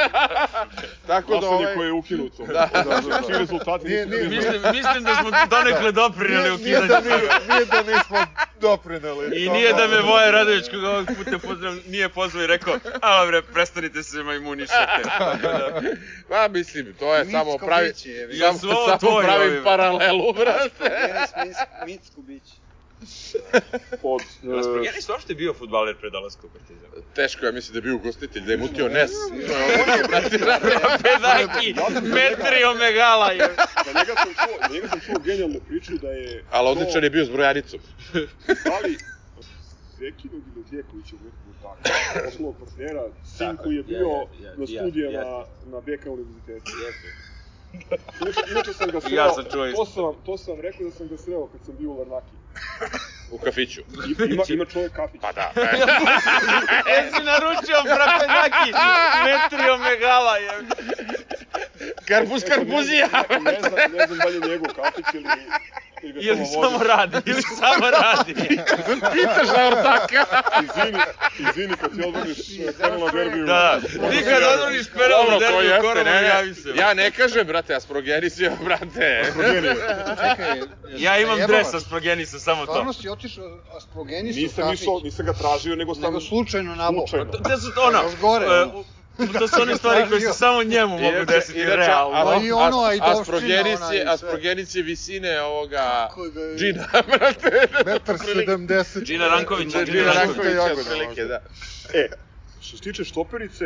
Tako da Glasanje ovaj... koje je ukinuto. Da. da, da, svi rezultati Nije- nije- bili Mislim, mislim da smo donekle doprineli Nije, nije, ukidanju. da, nije, nije da nismo doprineli. I To nije da me Voja Radović, koga ovog puta pozdravim, nije pozvao i rekao, a bre, prestanite se majmunišete. Pa mislim, to je samo pravi... biće, je, Samo, samo pravim ovi? paralelu, brate. Micku biće. Od... Jel e, Sprogeni uopšte bio futbaler pre dolaska u Partizan? Teško, ja mislim da je bio ugostitelj, da je mutio nes. Pedaki, Metrio Megala je. Na njega sam čuo, na njega sam čuo genijalnu priču da je... Ali odličan je bio s brojanicom. Da li Zekinog ili Djekovićevog nekog tako, poslovnog partnera, sin koji je bio na ja, na BK univerzitetu. Inače, inače sam ga sreo, ja sam to sam, to sam rekao da sam ga sreo kad sam bio u Larnaki. U kafiću. Ima, ima čovjek kafić. Pa da. Jesi naručio Frapedaki, Metrio Megala je. Karpuz karpuzija. Ne znam, ne znam da li je njegov kafić ili, ili Ili samo radi, ili samo radi. Pitaš na ortaka. Izvini, izvini kad ti odvodiš penal na derbiju. Da, ti kad odvoniš penal derbiju, ne, javi ne. se. Ja ne kažem, brate, a Sprogenis je, brate. Čekaj, Ja imam dres sa Sprogenisa, samo to. Stvarno si otišao Asprogenisu u Nisam kafić, išao, nisam ga tražio, nego sam... nego slučajno nabao. Slučajno. To, to su to ono, Ono. to su one stvari koje se samo njemu mogu desiti realno. a, Pa i ono, a, Ajdovština, Asprogenis ona je, i sve. Asprogenis je visine ovoga... Je- Džina, brate. Metar 70. Džina Ranković, Džina jagoda, otprilike, da. E, što se tiče štoperice,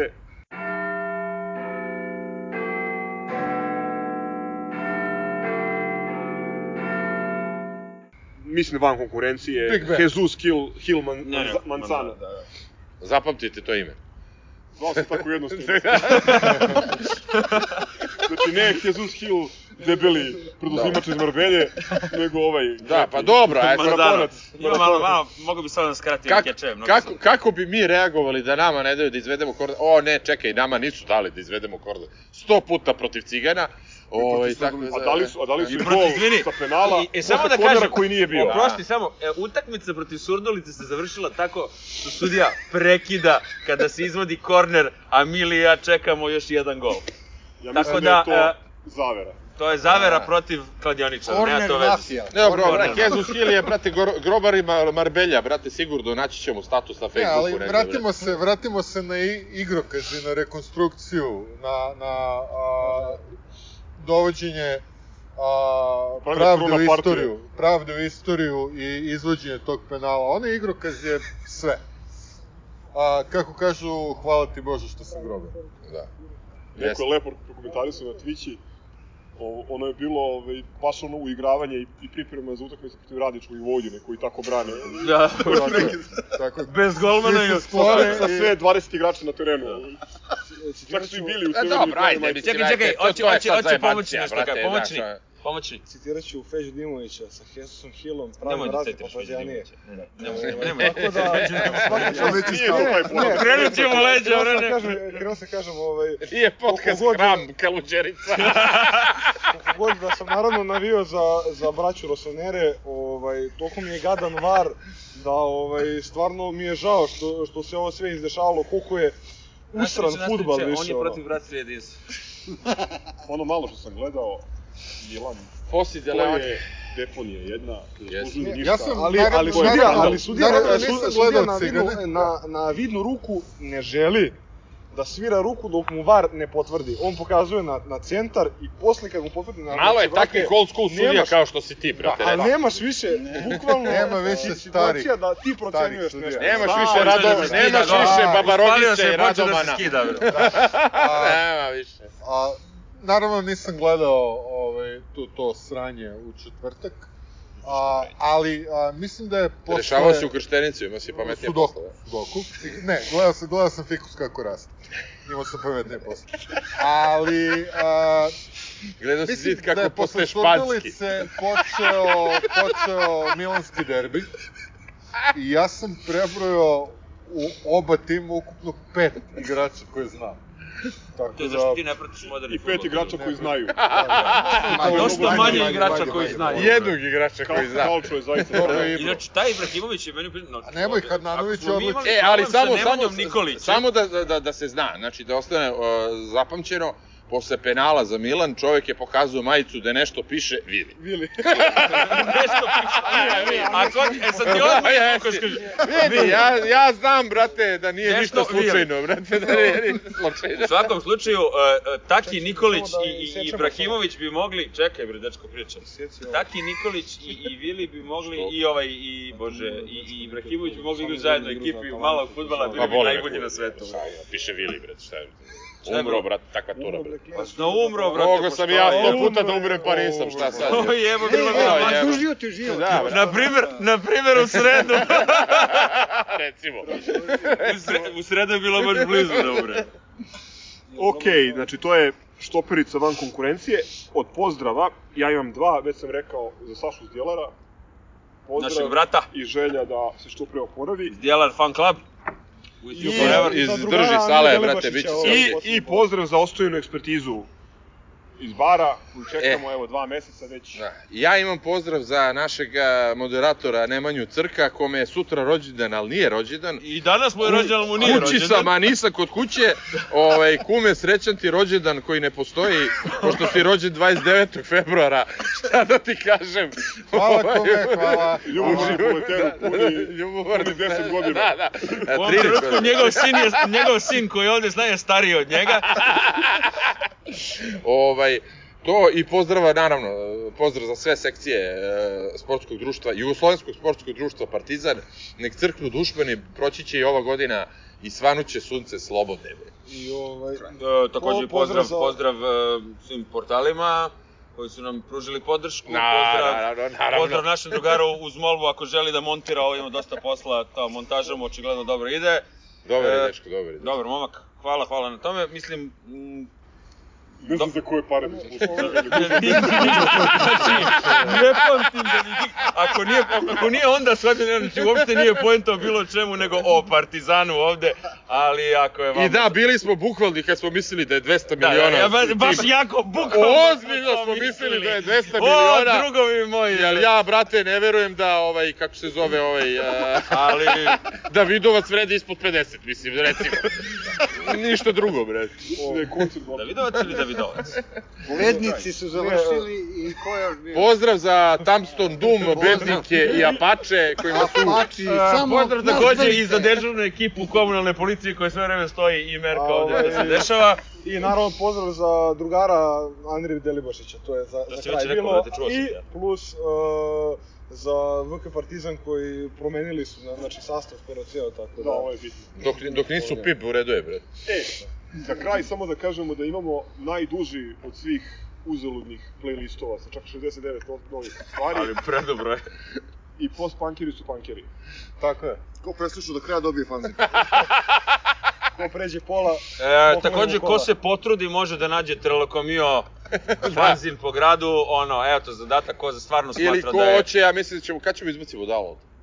mislim van konkurencije. Jesus Kill, Hill Man, Ne, ne, Manza- Manzana. da, da. Zapamtite to ime. Zvao se tako jednostavno. znači ne Jesus Hill, debeli preduzimač iz Marbelje, nego ovaj... Da, pa dobro, aj sad Maradona. Maratonac. Ima malo, malo, mogu bi samo da skratim Kako, kečeve. mnogo kako, sam- kako bi mi reagovali da nama ne daju da izvedemo kordon? O, ne, čekaj, nama nisu dali da izvedemo kordon. Sto puta protiv cigana. Ovaj, tako, A da li su, a da li su I i gol izvini, sa penala, i, i samo da kažem, koji nije bio. Oprosti, samo, e, utakmica protiv Surdulice se završila tako što sudija prekida kada se izvodi korner, a Mili i ja čekamo još jedan gol. Ja Tako da, da, je to... zavera. To je zavera protiv kladioničara, nema to veze. mafija. Ne, bro, Corner. Jesus Hill je, brate, gro- grobar ima Marbelja, brate, sigurno, naći ćemo status na Ne, Facebooku. ali negde, vratimo brate. se, vratimo se na i- igrokazi, na rekonstrukciju, na, na a, dovođenje a, pravde u istoriju, pravde u istoriju i izvođenje tog penala. Onaj igrokaz je sve. A, kako kažu, hvala ti Bože što sam grobar. Da. Neko je lepo prokomentarisao na Twitchi, o, ono je bilo ovaj, baš ono uigravanje i, i priprema za utakmicu protiv Radičkog i Vojvodine, koji tako brane. Da, Tako, je, tako bez golmana i su Sa, sve 20 igrača na terenu. Čak su i bili u E, severnim dobro, ajde, Čekaj, čekaj, hoće- hoće- hoće pomoćni nešto pomoćni. Znaš, Pomoćni. Citirat ću Feđu Dimovića sa Jesusom Hillom, Nemoj pravim da razne citiraš papađanije. Feđu Ne, ne, nemoj, Ovaj, nemoj. Tako da, svaki čas... Već nije to taj pogled. Krenut ćemo leđa, Krenuo sam vrene. da kažem, da ovaj, Nije podcast Hram, Kaluđerica. kako god da sam naravno navio za, za braću Rosanere, ovaj, toliko mi je gadan var da ovaj, stvarno mi je žao što, što se ovo sve izdešavalo, koliko je usran futbal više. On je protiv bratstva jedinstva. Ono malo što sam gledao, Milan, Posi to Deleon. je deponija jedna, ne zaslužuju Ne, ništa. ja sam- Ali, Naravno, ali sudija, naravno, ali sudija, naravno, su- sudija gledao na, vidnu, na, na vidnu ruku ne želi da svira ruku dok mu VAR ne potvrdi. On pokazuje na, na centar i posle kad mu potvrdi na Malo je takvih old school sudija nemaš- kao što si ti, Da, brate. ali nema. nemaš više, bukvalno, Nema više starih- da ti procenjuješ sudija. nešto. Nemaš više da se nemaš više da. Ispalio se i počeo da se Radomana. skida, bre. Nema više. A, naravno nisam gledao ovaj, to, to sranje u četvrtak, a, ali a, mislim da je posle... Rešavao si u krštenicu, imao si pametnije Sudoku, poslove. sudoku. Ne, gledao sam, gledao sam fikus kako raste. Imao sam pametnije posle. Ali, a, Gledao si mislim zid kako da je posle španski. Počeo, počeo milanski derbi. I ja sam prebrojao u oba tima ukupno pet igrača koje znam. Tako To je zašto ti ne pratiš moderni I pet igrača koji znaju. Ma, dosta Manje, igrača koji znaju. Jednog igrača Kao, koji zna. Kalčo je zaista Dobro, Inače, taj Ibrahimović je meni... No, A nemoj, je imali E, ali samo, sa samo, samo da, da, da se zna, znači da ostane uh, zapamćeno, posle penala za Milan, čovek je pokazao majicu da nešto piše, vidi. Vili. nešto piše. A ko, e sad ti odmah kako skaži. Vidi, ja, ja znam, brate, da nije Nešto ništa slučajno, brate, da nije ništa slučajno. U svakom slučaju, uh, Taki Čekaj, Nikolić da i, i Ibrahimović bi mogli, čekaj bre, dečko pričam. Ovo. Taki Nikolić i, i Vili bi mogli, i ovaj, i Bože, i, i Ibrahimović bi mogli ići zajedno ekipi malog futbala, bili bi najbolji na svetu. Piše Vili, brate, šta je? Šta Umro, bro? brate, takva tura, brate. Da umro, brate, Mogo sam i ja sto puta da umrem, pa nisam, šta sad? Oj, evo, bilo bi Evo, na evo. masu. Dužio ti život. Da, Na primer, na primer u sredu. recimo. U sredu, u sredu je bilo baš blizu da umre. Ok, znači to je štoperica van konkurencije. Od pozdrava, ja imam dva, već sam rekao za Sašu Zdjelara. Pozdrav Našeg brata. i želja da se što pre oporavi. Djelar fan club. I- forever. Iz za drugara drži Andreja sale, brate, bit će sve. I, I pozdrav za ostojnu ekspertizu iz bara, koju čekamo, evo, dva meseca već. Da. Ja imam pozdrav za našeg moderatora Nemanju Crka, kome je sutra rođendan, ali nije rođendan. I danas mu je rođendan, ali mu nije Kući rođendan. sam, a nisam kod kuće. Ovaj, kume, srećan ti rođendan koji ne postoji, pošto si rođen 29. februara. Šta da ti kažem? Hvala Ovaj, kome, hvala. Ljubomorni proleteru, puni- ljubomorni puni 10 godina. Da, da. U ovom 30 trenutku godina. njegov sin, je, njegov sin koji ovde zna je stariji od njega. ovaj, to i pozdrava, naravno, pozdrav za sve sekcije e, sportskog društva, Jugoslovenskog sportskog društva Partizan, nek crknu dušmani, proći će i ova godina i svanuće sunce slobodne. I ovaj, E, takođe Po- pozdrav pozdrav, za- pozdrav e, svim portalima koji su nam pružili podršku. Na, pozdrav, naravno, naravno. pozdrav našem drugaru uz molbu ako želi da montira, ovo ima dosta posla, ta montaža mu očigledno dobro ide. Dobar je, E, dečko, dobar je. Dobar momak, hvala, hvala na tome. Mislim, Ne znam za koje pare smo spomenuli. znači, ne pamtim da bi... Ako nije, ako nije onda shvatio, ne, znači uopšte nije poenta o bilo čemu, nego o Partizanu ovde, ali ako je vama... I da, bili smo bukvalni kad smo mislili da je 200 Da, da, miliona. ja, baš, baš jako bukvalno. Ozbiljno smo mislili da je 200 O, miliona. drugovi moji. Jel ja, brate, ne verujem da, ovaj, kako se zove, ovaj, uh, Ali, Davidovac vredi ispod 50, mislim, recimo. Ništa drugo, bre. Ne, koncert Gottlieb. Davidovac ili Davidovac? Lednici su završili i ko je još bio? Pozdrav za Tamston Doom, Bednike i Apache kojima su... Apači, samo... Pozdrav takođe i za dežurnu ekipu komunalne policije koja sve vreme stoji i merka A, ovde da se dešava. I naravno pozdrav za drugara Andrija Delibašića, to je za, Da za kraj bilo. brate, čuo I plus uh, za VK Partizan koji promenili su, na- znači sastav skoro ceo, tako da... Da, ovo je bitno. Dok, dok nisu pip, u redu je, bre. E, za kraj samo da kažemo da imamo najduži od svih uzaludnih playlistova sa čak 69 novih stvari Ali predobro je. i post-punkeri su punkeri. Tako je. Ko presluša do kraja dobije fanzin. Ko pređe pola... E, takođe, ko se potrudi može da nađe Trelakomio fanzin po gradu, ono, evo to zadatak ko za stvarno smatra Ili ko da je... hoće, ja mislim da ćemo, kad ćemo izbaciti budalu ovde?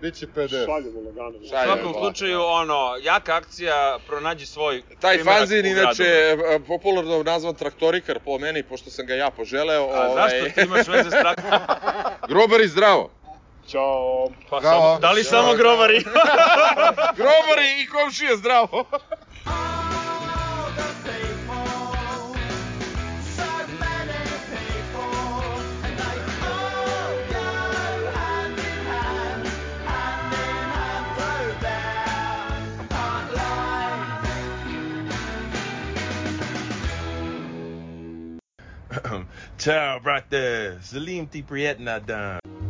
Biće. PDF. Šaljemo lagano. U svakom slučaju, ono, jaka akcija, pronađi svoj Taj fanzin, inače, e, popularno nazvan traktorikar po meni, pošto sam ga ja poželeo. A ovaj, zašto ti imaš veze s traktorom? Grobari zdravo! Ćao. Pa, samo, da li samo grobari? Grobari i komšije zdravo! Ciao, brother. Salim ti prijetna dan.